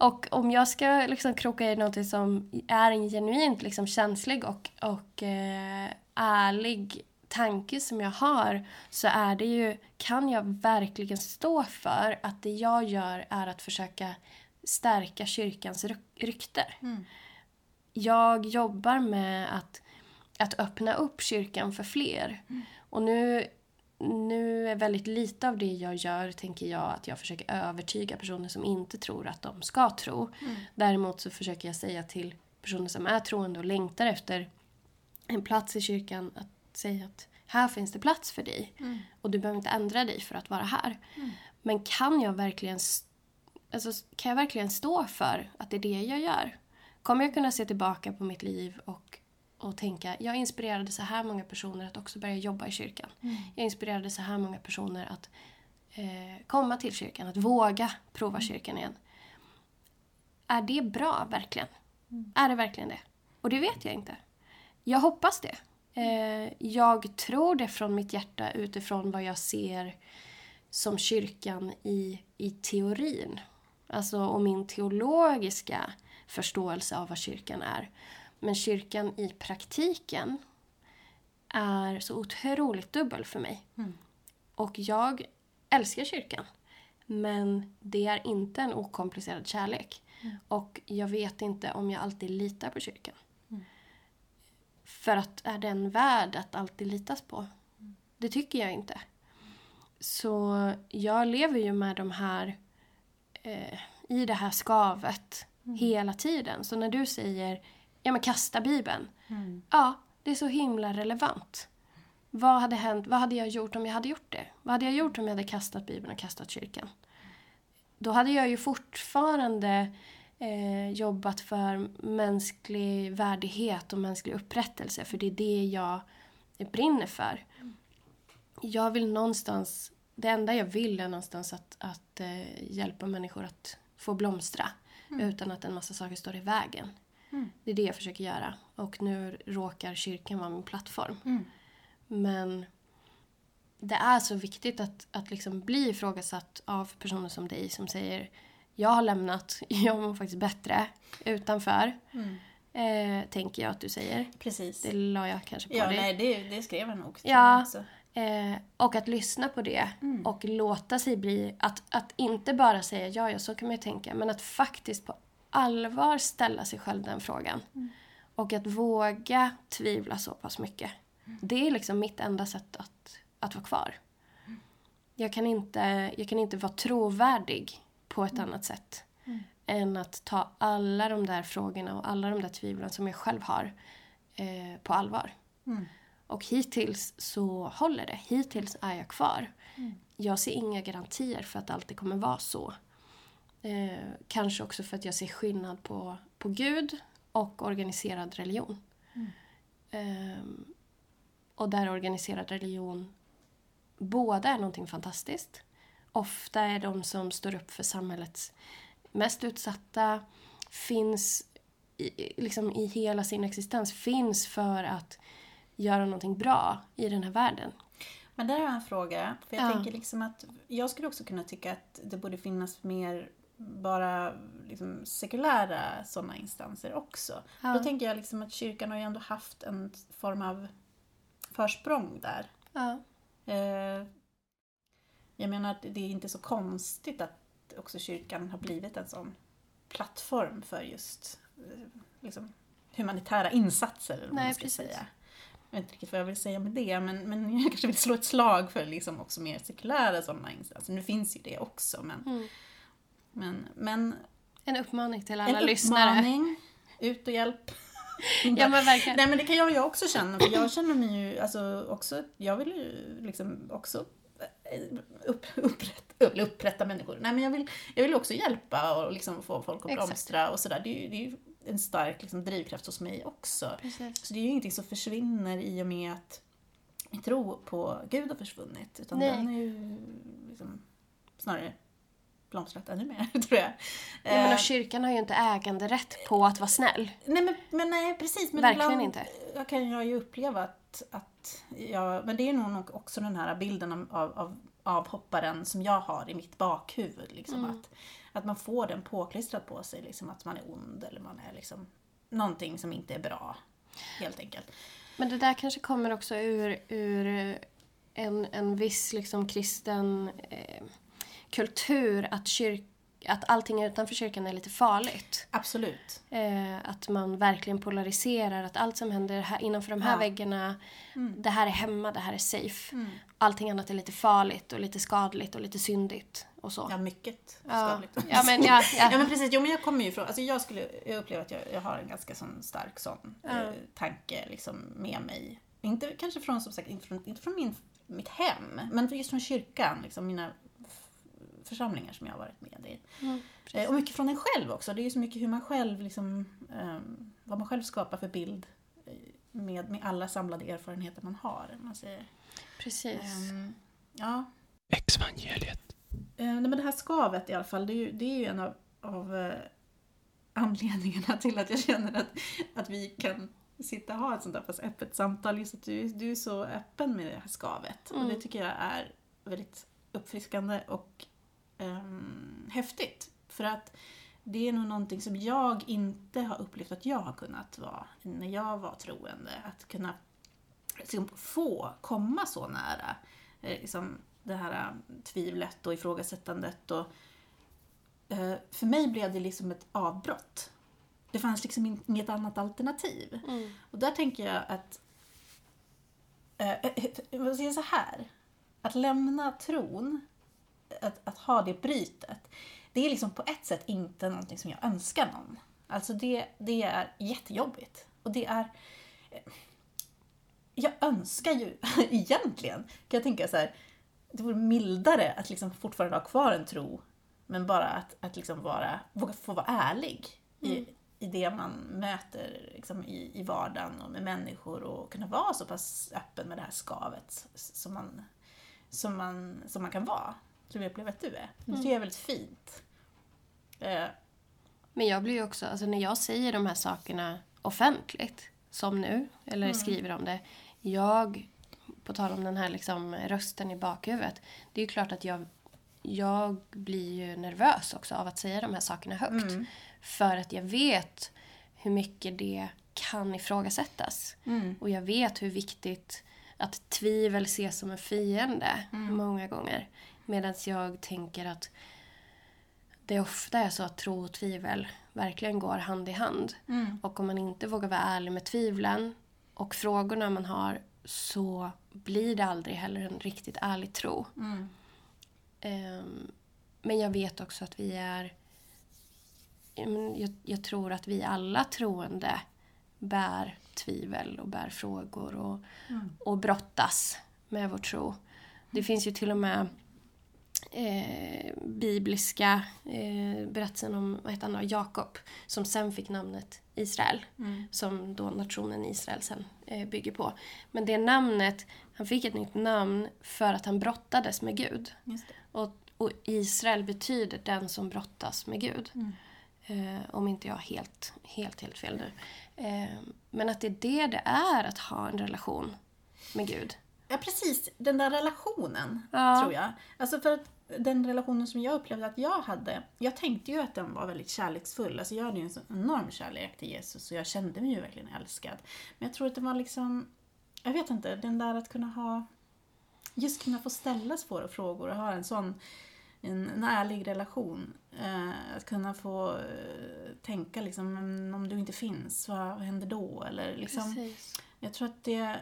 Och om jag ska liksom kroka i något som är en genuint liksom, känslig och, och eh, ärlig tanke som jag har så är det ju, kan jag verkligen stå för att det jag gör är att försöka stärka kyrkans ryk- rykte? Jag jobbar med att, att öppna upp kyrkan för fler. Och nu, nu är väldigt lite av det jag gör, tänker jag, att jag försöker övertyga personer som inte tror att de ska tro. Däremot så försöker jag säga till personer som är troende och längtar efter en plats i kyrkan att säga att här finns det plats för dig. Och du behöver inte ändra dig för att vara här. Men kan jag verkligen alltså, kan jag verkligen stå för att det är det jag gör? Kommer jag kunna se tillbaka på mitt liv och, och tänka jag inspirerade så här många personer att också börja jobba i kyrkan. Jag inspirerade så här många personer att eh, komma till kyrkan, att våga prova kyrkan igen. Är det bra, verkligen? Är det verkligen det? Och det vet jag inte. Jag hoppas det. Eh, jag tror det från mitt hjärta utifrån vad jag ser som kyrkan i, i teorin. Alltså och min teologiska förståelse av vad kyrkan är. Men kyrkan i praktiken är så otroligt dubbel för mig. Och jag älskar kyrkan. Men det är inte en okomplicerad kärlek. Och jag vet inte om jag alltid litar på kyrkan. För att är den värd att alltid litas på? Det tycker jag inte. Så jag lever ju med de här eh, i det här skavet hela tiden. Så när du säger ja men kasta bibeln. Ja, det är så himla relevant. Vad hade hänt? Vad hade jag gjort om jag hade gjort det? Vad hade jag gjort om jag hade kastat bibeln och kastat kyrkan? Då hade jag ju fortfarande eh, jobbat för mänsklig värdighet och mänsklig upprättelse. För det är det jag brinner för. Jag vill någonstans, det enda jag vill är någonstans att, att eh, hjälpa människor att få blomstra. Utan att en massa saker står i vägen. Det är det jag försöker göra. Och nu råkar kyrkan vara min plattform. Men det är så viktigt att, att liksom bli ifrågasatt av personer som dig som säger jag har lämnat, jag mår faktiskt bättre utanför. Eh, tänker jag att du säger. Precis. Det la jag kanske på Ja, dig. nej, det, det skrev jag nog. Ja. jag också. Eh, och att lyssna på det och låta sig bli... Att, att inte bara säga ja, ja, så kan man ju tänka. Men att faktiskt på allvar ställa sig själv den frågan. Och att våga tvivla så pass mycket. Det är liksom mitt enda sätt att, att vara kvar. Jag kan, inte, jag kan inte vara trovärdig på ett annat sätt. Än att ta alla de där frågorna och alla de där tvivlen som jag själv har eh, på allvar. Och hittills så håller det. Hittills är jag kvar. Jag ser inga garantier för att det alltid kommer vara så. Eh, kanske också för att jag ser skillnad på, på Gud och organiserad religion. Ehm, och där organiserad religion både är någonting fantastiskt. Ofta är de som står upp för samhällets mest utsatta, finns i, liksom i hela sin existens, finns för att göra någonting bra i den här världen. Men där har jag en fråga. För jag Ja. tänker liksom att jag skulle också kunna tycka att det borde finnas mer bara liksom sekulära sådana instanser också. Ja. Då tänker jag liksom att kyrkan har ju ändå haft en form av försprång där. Ja. Eh, jag menar att det är inte så konstigt att också kyrkan har blivit en sån plattform för just eh, liksom, humanitära insatser. Eller vad Nej, man ska precis. säga. Jag vet inte riktigt vad jag vill säga med det, men, men jag kanske vill slå ett slag för liksom också mer sekulära sådana insatser. Nu finns ju det också, men, Mm. Men, men En uppmaning till alla en lyssnare. uppmaning, ut och hjälp. Ja men verkligen. Nej men det kan jag ju också känna, för jag känner mig ju alltså också, jag vill ju liksom också eh, upp, upprätta, upprätta människor. Nej men jag vill, jag vill också hjälpa och liksom få folk att blomstra och sådär. Det, är det är ju en stark liksom, drivkraft hos mig också. Precis. Så det är ju ingenting som försvinner i och med att min tro på Gud har försvunnit. Utan Nej. den är ju liksom, snarare blomstrat ännu mer, tror jag. Jag menar, Eh, kyrkan har ju inte äganderätt på att vara snäll. Nej men, men nej precis. Men Verkligen ibland inte. Jag kan jag ju uppleva att, att jag, men det är nog också den här bilden av, av, av avhopparen som jag har i mitt bakhuvud. Liksom, Mm. att, att man får den påklistrad på sig, liksom, att man är ond eller man är liksom någonting som inte är bra. Helt enkelt. Men det där kanske kommer också ur, ur en, en viss liksom kristen eh, kultur att, kyrk, att allting utanför kyrkan är lite farligt. Absolut. Eh, att man verkligen polariserar, att allt som händer här, innanför de här Ja. väggarna, det här är hemma, det här är safe. Mm. Allting annat är lite farligt och lite skadligt och lite syndigt och så. Ja, mycket Ja. skadligt. Ja, men ja, ja. ja men precis, jo men jag kommer ju ifrån, alltså jag skulle, jag upplever att jag, jag har en ganska sån stark sån Ja. eh, tanke liksom med mig. Inte kanske från, som sagt, inte från, inte från min, mitt hem, men just från kyrkan, liksom mina församlingar som jag har varit med i. Mm, och mycket från en själv också, det är ju så mycket hur man själv, liksom, ehm, vad man själv skapar för bild eh, med, med alla samlade erfarenheter man har. Man säger. Precis. Ehm, ja, Exvangeliet. Eh, nej, men det här skavet i alla fall, det är ju, det är ju en av, av eh, anledningarna till att jag känner att, att vi kan sitta och ha ett sånt där pass öppet samtal. Just att du, du är så öppen med det här skavet. Och Mm. det tycker jag är väldigt uppfriskande och ehm, häftigt. För att det är nog någonting som jag inte har upplevt att jag har kunnat vara när jag var troende. Att kunna liksom, få komma så nära eh, liksom, det här eh, tvivlet och ifrågasättandet. Och, eh, för mig blev det liksom ett avbrott. Det fanns liksom in- inget annat alternativ. Mm. Och där tänker jag att, jag vill säga så här, att lämna tron, att, att ha det brytet, det är liksom på ett sätt inte någonting som jag önskar någon. Alltså det, det är jättejobbigt. Och det är, eh, jag önskar ju egentligen, kan jag tänka så här, det vore mildare att liksom fortfarande ha kvar en tro, men bara att, att liksom vara, våga få vara ärlig i, i det man möter liksom i, i vardagen och med människor och kunna vara så pass öppen med det här skavet som man, som man, som man kan vara. Som jag upplever att du är. Det tycker jag är väldigt fint. Eh, Men jag blir ju också, alltså när jag säger de här sakerna offentligt, som nu, eller skriver om det. Jag, på tal om den här liksom rösten i bakhuvudet. Det är ju klart att jag, jag blir ju nervös också av att säga de här sakerna högt. För att jag vet hur mycket det kan ifrågasättas. Och jag vet hur viktigt att tvivel ses som en fiende många gånger. Medan jag tänker att det ofta är så att tro och tvivel verkligen går hand i hand. Och om man inte vågar vara ärlig med tvivlen och frågorna man har så blir det aldrig heller en riktigt ärlig tro. Ehm, men jag vet också att vi är... Jag, jag tror att vi alla troende bär tvivel och bär frågor och, och brottas med vår tro. Det finns ju till och med eh, bibliska eh, berättelsen om vad heter han då? Jakob som sen fick namnet Israel. Som då nationen Israel sen eh, bygger på. Men det namnet, han fick ett nytt namn för att han brottades med Gud. Och, och Israel betyder den som brottas med Gud. Mm. Eh, om inte jag har helt, helt, helt fel nu. Eh, men att det är det det är att ha en relation med Gud. Ja, precis. Den där relationen, Ja. tror jag. Alltså för att den relationen som jag upplevde att jag hade, jag tänkte ju att den var väldigt kärleksfull. Alltså jag hade ju en sån enorm kärlek till Jesus och jag kände mig ju verkligen älskad. Men jag tror att det var liksom, jag vet inte, den där att kunna ha, just kunna få ställa svåra frågor och ha en sån en, en ärlig relation. Eh, att kunna få eh, tänka liksom, "Men om du inte finns, vad, vad händer då? Eller liksom, Precis. jag tror att det,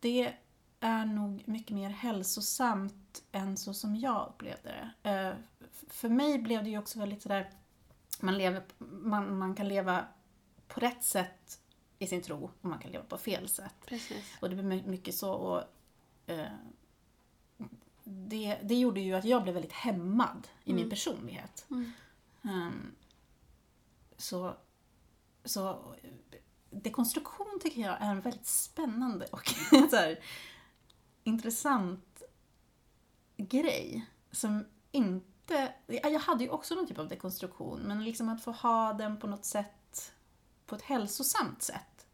det är nog mycket mer hälsosamt än så som jag upplevde det. Eh, För mig blev det ju också väldigt sådär, man, lever, man, man kan leva på rätt sätt i sin tro och man kan leva på fel sätt. Precis. Och det blev my- mycket så. Och, eh, det, det gjorde ju att jag blev väldigt hämmad i min personlighet. Mm. Ehm, så, så dekonstruktion tycker jag är en väldigt spännande och så här, intressant grej. Som inte... Jag hade ju också någon typ av dekonstruktion, men liksom att få ha den på något sätt, på ett hälsosamt sätt.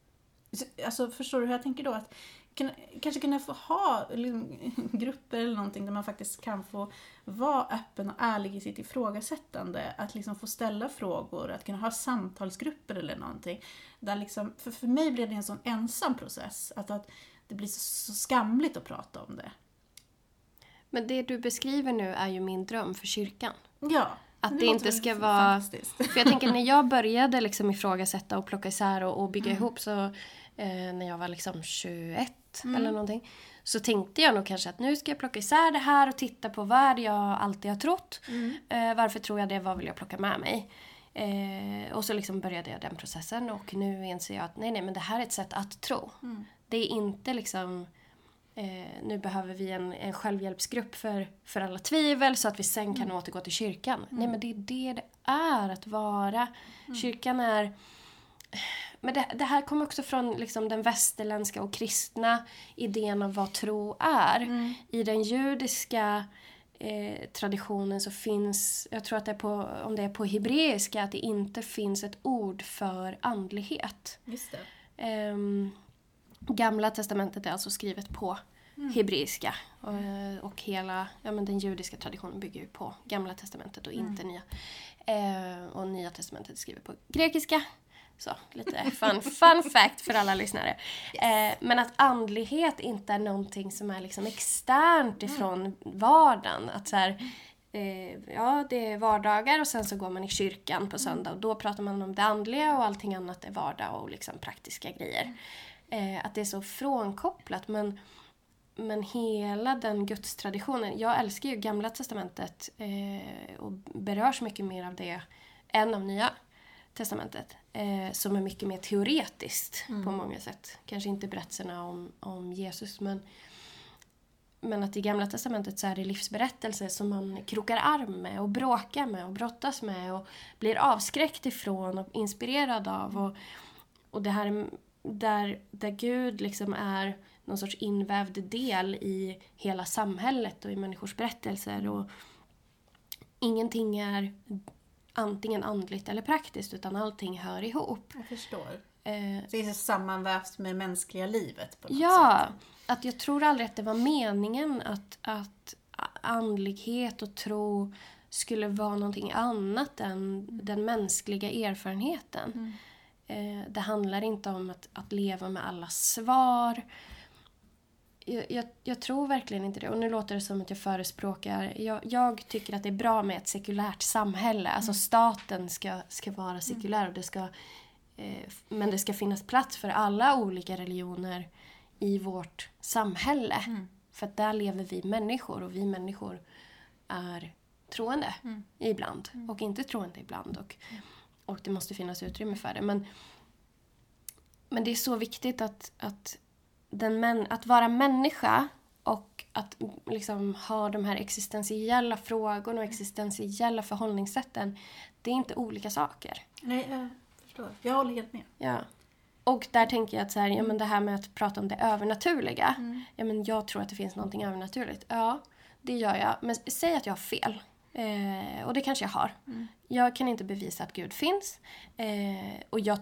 Alltså förstår du hur jag tänker då? Att kunna, kanske kunna få ha liksom, grupper eller någonting där man faktiskt kan få vara öppen och ärlig i sitt ifrågasättande. Att liksom få ställa frågor, att kunna ha samtalsgrupper eller någonting. Där liksom, för, för mig blev det en sån ensam process. Att, att det blir så, så skamligt att prata om det. Men det du beskriver nu är ju min dröm för kyrkan. Ja. Att det låter inte ska vara-. För jag tänker när jag började liksom ifrågasätta och plocka isär och, och bygga Mm. ihop så eh, när jag var liksom 21 Mm. eller någonting. Så tänkte jag nog kanske att nu ska jag plocka isär det här och titta på vad det jag alltid har trott. Mm. Eh, varför tror jag det? Vad vill jag plocka med mig? Eh, och så liksom började jag den processen och nu inser jag att nej, nej, men det här är ett sätt att tro. Mm. Det är inte liksom eh, nu behöver vi en, en självhjälpsgrupp för, för alla tvivel så att vi sen kan återgå till kyrkan. Nej, men det är det det är att vara. Kyrkan är... Men det, det här kommer också från liksom den västerländska och kristna idén om vad tro är. I den judiska eh, traditionen så finns, jag tror att det är på, om det är på hebreiska, att det inte finns ett ord för andlighet. Just det. Ehm, Gamla testamentet är alltså skrivet på hebreiska. Och, och hela ja, men den judiska traditionen bygger ju på Gamla testamentet och inte nya. Eh, och Nya testamentet är skrivet på grekiska. Så, lite fun, fun fact för alla lyssnare. Eh, men att andlighet inte är någonting som är liksom externt ifrån vardagen. Att så här, eh, ja, det är vardagar och sen så går man i kyrkan på söndag och då pratar man om det andliga och allting annat är vardag och liksom praktiska grejer. Eh, att det är så frånkopplat men men hela den gudstraditionen, jag älskar ju gamla testamentet eh, och berörs mycket mer av det än av nya testamentet. Eh, som är mycket mer teoretiskt på många sätt. Kanske inte berättelserna om, om Jesus men, men att i gamla testamentet så är det livsberättelser som man krokar arm med och bråkar med och brottas med och blir avskräckt ifrån och inspirerad av. Och, och det här där, där Gud liksom är någon sorts invävd del i hela samhället och i människors berättelser. Och ingenting är antingen andligt eller praktiskt utan allting hör ihop. Jag förstår. Eh, Det är så sammanvävt med mänskliga livet på något ja, sätt. att jag tror aldrig att det var meningen att, att andlighet och tro skulle vara någonting annat än den mänskliga erfarenheten. Eh, det handlar inte om att, att leva med alla svar. Jag, jag, jag tror verkligen inte det. Och nu låter det som att jag förespråkar... Jag, jag tycker att det är bra med ett sekulärt samhälle. Alltså staten ska, ska vara sekulär och det ska... Eh, men det ska finnas plats för alla olika religioner i vårt samhälle. För att där lever vi människor och vi människor är troende ibland och inte troende ibland. Och, och det måste finnas utrymme för det. Men, men det är så viktigt att, att, den män, att vara människa och att liksom ha de här existentiella frågorna och existentiella förhållningssätten, det är inte olika saker. Nej, jag förstår. Jag håller helt med. Ja. Och där tänker jag att så här, ja, men det här med att prata om det övernaturliga. Mm. Ja, men jag tror att det finns någonting övernaturligt. Ja, det gör jag. Men säg att jag har fel. Eh, och det kanske jag har. Mm. Jag kan inte bevisa att Gud finns. Eh, och jag,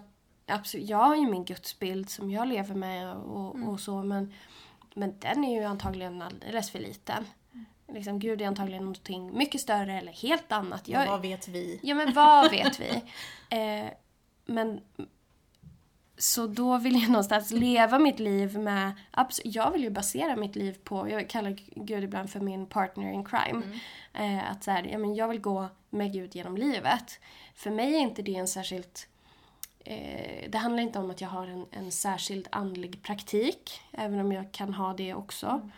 absolut, jag har ju min gudsbild som jag lever med och, Mm. och så. Men, men den är ju antagligen alldeles för liten. Mm. Liksom, Gud är antagligen någonting mycket större eller helt annat. Jag, Vad vet vi? Ja, men vad vet vi? Eh, men... Så då vill jag någonstans leva mitt liv med... Jag vill ju basera mitt liv på... Jag kallar Gud ibland för min partner in crime. Eh, att så här, ja, men jag vill gå med Gud genom livet. För mig är inte det en särskilt... Eh, det handlar inte om att jag har en, en särskild andlig praktik. Även om jag kan ha det också.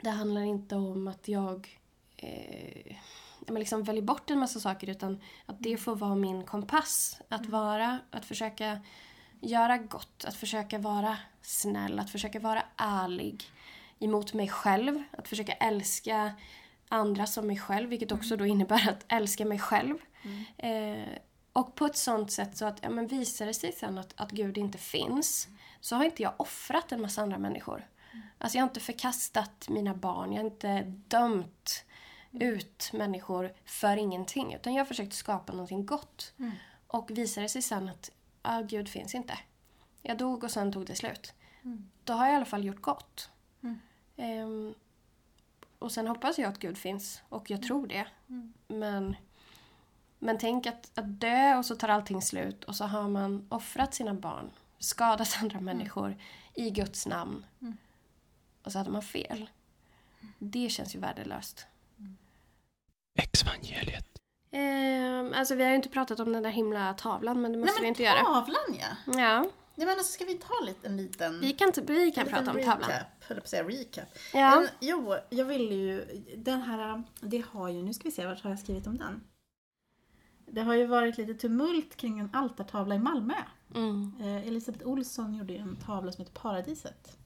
Det handlar inte om att jag eh, men liksom väljer bort en massa saker utan att det får vara min kompass. Att vara, att försöka göra gott, att försöka vara snäll, att försöka vara ärlig emot mig själv. Att försöka älska andra som mig själv, vilket också då innebär att älska mig själv. Eh, och på ett sånt sätt så att ja, men visar det sig sen att, att Gud inte finns så har inte jag offrat en massa andra människor. Alltså jag har inte förkastat mina barn, jag har inte dömt ut människor för ingenting. Utan jag har försökt skapa någonting gott. Och visar det sig sen att ah, Gud finns inte. Jag dog och sen tog det slut. Då har jag i alla fall gjort gott. Ehm, och sen hoppas jag att Gud finns. Och jag tror det. Men, men tänk att, att dö och så tar allting slut. Och så har man offrat sina barn. Skadat andra människor i Guds namn. Och så hade man fel. Det känns ju värdelöst. Exvangeliet. Ehm, alltså vi har ju inte pratat om den där himla tavlan men det måste Nej, vi inte göra. tavlan ja! Ja, Nej, men alltså, ska vi ta lite, en liten... vi kan, vi kan en prata om liten tavlan. Recap, höll på att säga recap. Ja. Men, jo, jag ville ju... Den här... Det har ju... Nu ska vi se, vart har jag skrivit om den? Det har ju varit lite tumult kring en altartavla i Malmö. Mm. Eh, Elisabeth Olsson gjorde en tavla som heter Paradiset.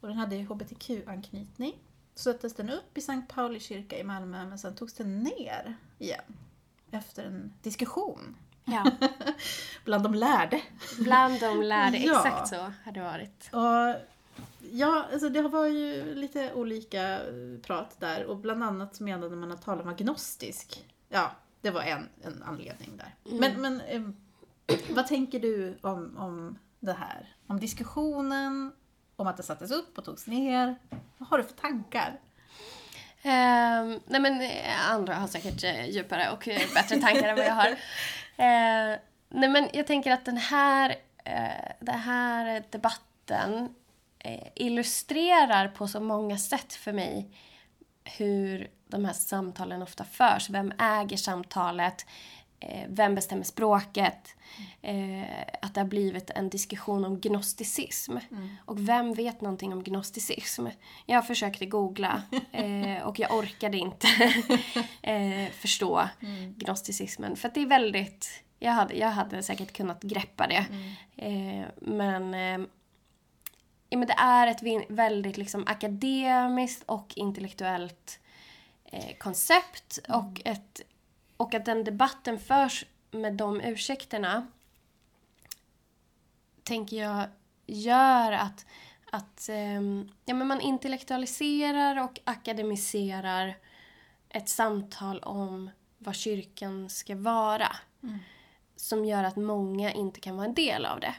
Och den hade ju HBTQ-anknytning. Så sattes den upp i Sankt Pauli kyrka i Malmö men sen togs den ner igen. Efter en diskussion ja, bland de lärde. bland de lärde. Ja. Exakt så har det varit. Och ja, alltså det var ju lite olika eh, prat där och bland annat menade man att tavlan var gnostisk. Ja, det var en, en anledning där. Men, men em, vad tänker du om, om det här? Om diskussionen, om att det sattes upp och togs ner? Vad har du för tankar? Ehm, nej men eh, andra har säkert eh, djupare och eh, bättre tankar än vad jag har. Eh, nej men jag tänker att den här, eh, den här debatten eh, illustrerar på så många sätt för mig hur de här samtalen ofta förs. Vem äger samtalet? Eh, vem bestämmer språket? Eh, att det har blivit en diskussion om gnosticism. Och vem vet någonting om gnosticism? Jag försökte googla eh, och jag orkade inte förstå gnosticismen. För att det är väldigt... Jag hade, jag hade säkert kunnat greppa det. Eh, men Ja, men det är ett väldigt liksom, akademiskt och intellektuellt koncept. Och, ett, och att den debatten förs med de ursäkterna tänker jag gör att, att ehm, ja, men man intellektualiserar och akademiserar ett samtal om vad kyrkan ska vara. Som gör att många inte kan vara en del av det.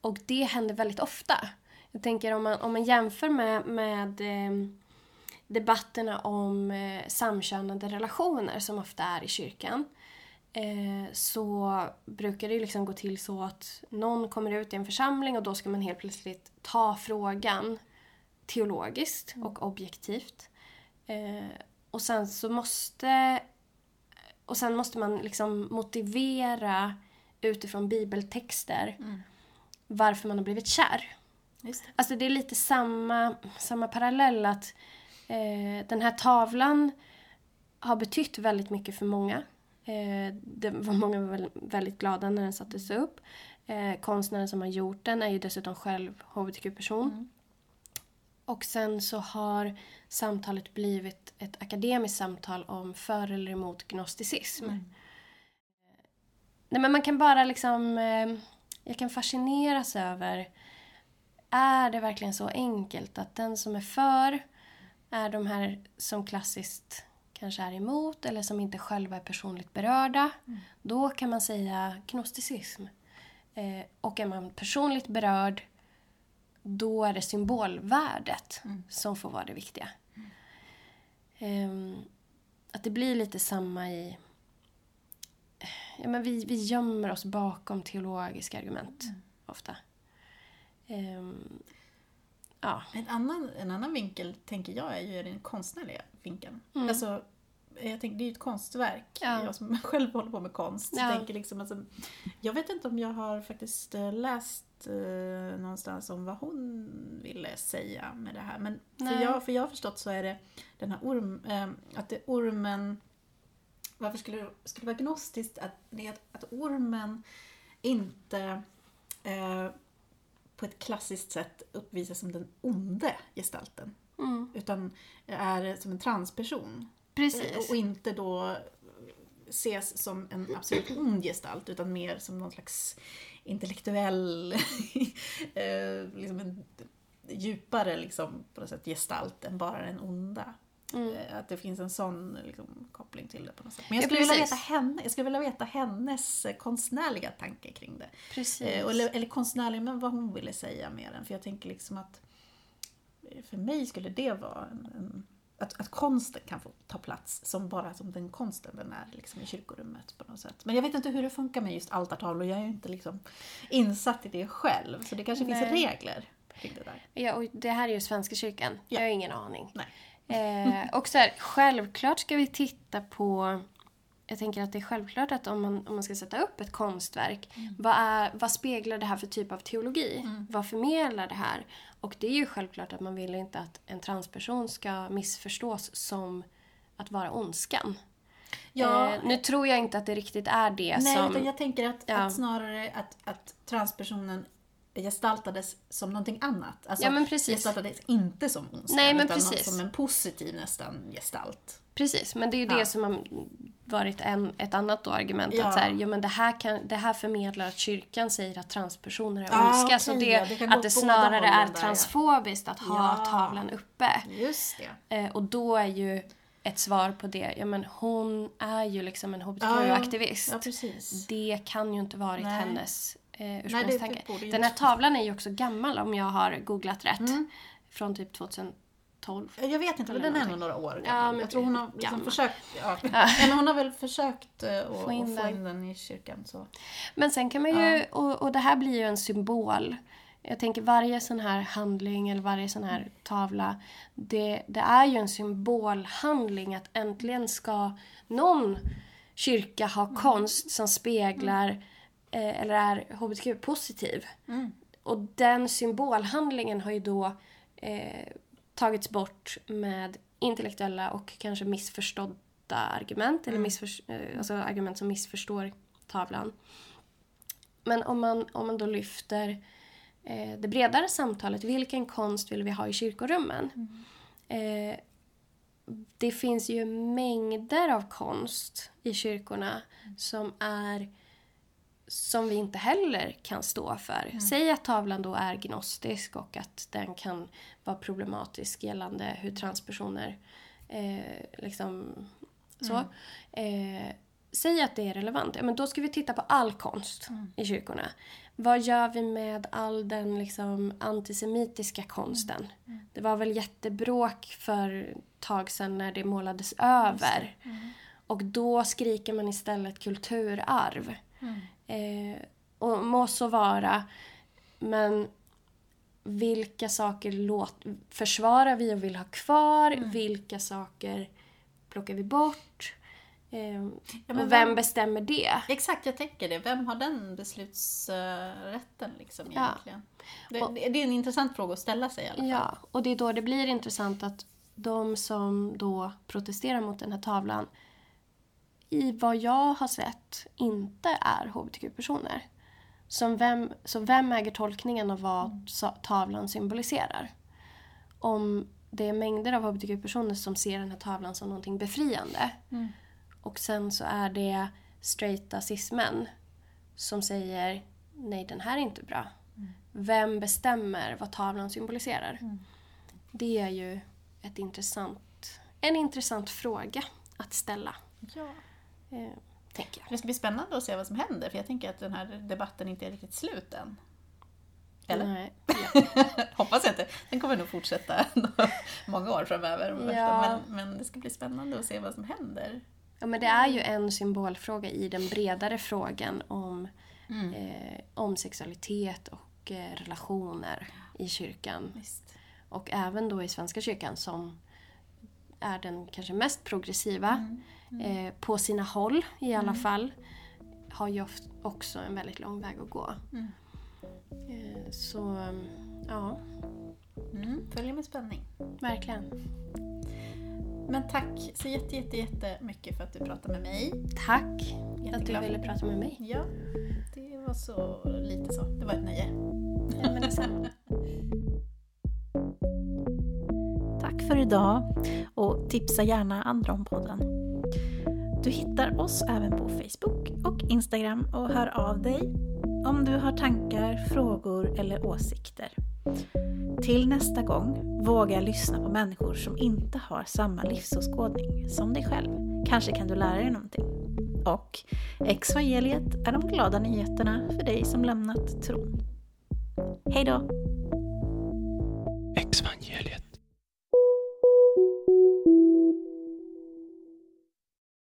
Och det händer väldigt ofta. Jag tänker om man, om man jämför med, med eh, debatterna om eh, samkönade relationer som ofta är i kyrkan. Eh, så brukar det liksom gå till så att någon kommer ut i en församling och då ska man helt plötsligt ta frågan teologiskt och objektivt. Eh, och sen så måste och sen måste man liksom motivera utifrån bibeltexter varför man har blivit kär. Just det. Alltså det är lite samma, samma parallell att eh, den här tavlan har betytt väldigt mycket för många. Eh, det var många var väl- väldigt glada när den sattes upp. Eh, konstnären som har gjort den är ju dessutom själv hbtq-person. Och sen så har samtalet blivit ett akademiskt samtal om för eller emot gnosticism. Nej, men man kan bara liksom... Eh, jag kan fascineras över... Är det verkligen så enkelt att den som är för är de här som klassiskt kanske är emot eller som inte själva är personligt berörda. Då kan man säga gnosticism. Eh, och är man personligt berörd då är det symbolvärdet som får vara det viktiga. Ehm, att det blir lite samma i... Ja, men vi, vi gömmer oss bakom teologiska argument ofta. Ehm, ja. En annan, en annan vinkel, tänker jag, är ju den konstnärliga vinkeln. Mm. Alltså, jag tänker, det är ju ett konstverk. Ja. Jag som själv håller på med konst. Ja. Tänker liksom, alltså, jag vet inte om jag har faktiskt eh, läst eh, någonstans om vad hon ville säga med det här. Men för jag, för jag har förstått så är det den här orm, eh, att det ormen varför skulle det, skulle det vara gnostiskt? Att, det är att, att ormen inte eh, på ett klassiskt sätt uppvisas som den onde gestalten. Mm, Utan är som en transperson. precis. Och inte då ses som en absolut ond gestalt utan mer som någon slags intellektuell, eh, liksom en djupare liksom, på något sätt, gestalt än bara den onda. Mm. Eh, Att det finns en sån liksom, koppling till det på något sätt. Men jag Ja, skulle, vilja precis. veta henne, jag skulle vilja veta hennes eh, konstnärliga tanke kring det. Precis. Eh, Eller, eller konstnärlig, men vad hon ville säga med den. För jag tänker liksom att för mig skulle det vara en, en att, att konsten kan få ta plats som bara som den konsten den är liksom i kyrkorummet på något sätt. Men jag vet inte hur det funkar med just altartavlor. Jag är ju inte liksom insatt i det själv. Så det kanske finns Nej. regler kring det där. Ja, och det här är ju Svenska kyrkan. Jag har ingen aning. Nej. Eh, och så här, självklart ska vi titta på... Jag tänker att det är självklart att om man, om man ska sätta upp ett konstverk, vad, är, vad speglar det här för typ av teologi? Vad förmedlar det här? Och det är ju självklart att man vill inte att en transperson ska missförstås som att vara ondskan. Ja. Eh, nu tror jag inte att det riktigt är det Nej, som... utan jag tänker att, Ja. att snarare att, att transpersonen gestaltades som någonting annat. Alltså, Ja, men precis. gestaltades inte som ondskan, Nej, men utan precis. som en positiv nästan gestalt. Precis, men det är ju Ja. det som har varit en, ett annat då argument. Ja. Att så här, jo, men det, här kan, det här förmedlar att kyrkan säger att transpersoner är Ah, ondska. så okej, det, ja, det att det snarare är där, transfobiskt att ha tavlan uppe. Just det. Eh, och då är ju ett svar på det, ja men hon är ju liksom en hbtq-aktivist. Det kan ju inte varit Nej. hennes eh, ursprungstanke. ju Den här tavlan är ju också gammal om jag har googlat rätt. Mm. Från typ 2012. Jag vet inte, men Eller den är nog några år Ja, gammal. men jag tror hon har liksom gammal. försökt, ja. ja. men hon har väl försökt eh, att Få in få den. in den i kyrkan. Så. Men sen kan man ju, och, och det här blir ju en symbol. Jag tänker varje sån här handling eller varje sån här tavla, det, det är ju en symbolhandling att äntligen ska någon kyrka ha konst som speglar eh, eller är hbtq-positiv. Och den symbolhandlingen har ju då eh, tagits bort med intellektuella och kanske missförstådda argument. Eller missför, eh, alltså argument som missförstår tavlan. Men om man, om man då lyfter eh, det bredare samtalet, vilken konst vill vi ha i kyrkorummen? Eh, det finns ju mängder av konst i kyrkorna som är som vi inte heller kan stå för. Säg att tavlan då är gnostisk och att den kan vara problematisk gällande hur transpersoner eh, liksom så. Eh, säg att det är relevant. Ja, men då ska vi titta på all konst i kyrkorna. Vad gör vi med all den liksom, antisemitiska konsten? Det var väl jättebråk för ett tag sedan när det målades över. Och då skriker man istället kulturarv. Eh, och må så vara, men vilka saker låt, försvarar vi och vill ha kvar? Vilka saker plockar vi bort? Eh, men och vem vem- bestämmer det? Exakt, jag tänker det. Vem har den beslutsrätten liksom Ja. egentligen? Det, det är en intressant fråga att ställa sig i alla fall. Ja, och det är då det blir intressant att de som då protesterar mot den här tavlan i vad jag har sett inte är hbtq-personer. Som vem, så vem äger tolkningen av vad tavlan symboliserar? om det är mängder av hbtq-personer som ser den här tavlan som någonting befriande Mm. och sen så är det straighta cis-män som säger nej den här är inte bra. Vem bestämmer vad tavlan symboliserar? Det är ju ett intressant, en intressant fråga att ställa. Ja. Eh, tänker jag. Det ska bli spännande att se vad som händer, för jag tänker att den här debatten inte är riktigt slut än. Eller? Nej. Hoppas jag inte. Den kommer nog fortsätta många år framöver. Ja. Men, men det ska bli spännande att se vad som händer. Ja, men det är ju en symbolfråga i den bredare frågan om, Mm. eh, om sexualitet och eh, relationer i kyrkan. Visst. Och även då i Svenska kyrkan som är den kanske mest progressiva, Eh, på sina håll i alla fall, har ju också en väldigt lång väg att gå. Mm. Eh, så, ja, Mm. Följer med spänning. verkligen. Men tack så jätte, jätte, jättemycket för att du pratade med mig. Tack att du ville prata med mig. Ja, det var så lite så. Det var ett nöje. Ja, men detsamma. Tack för idag och tipsa gärna andra om podden. Du hittar oss även på Facebook och Instagram och hör av dig om du har tankar, frågor eller åsikter. Till nästa gång, våga lyssna på människor som inte har samma livsåskådning som dig själv. Kanske kan du lära dig någonting. Och Exvangeliet är de glada nyheterna för dig som lämnat tron. Hej då! Exvangeliet.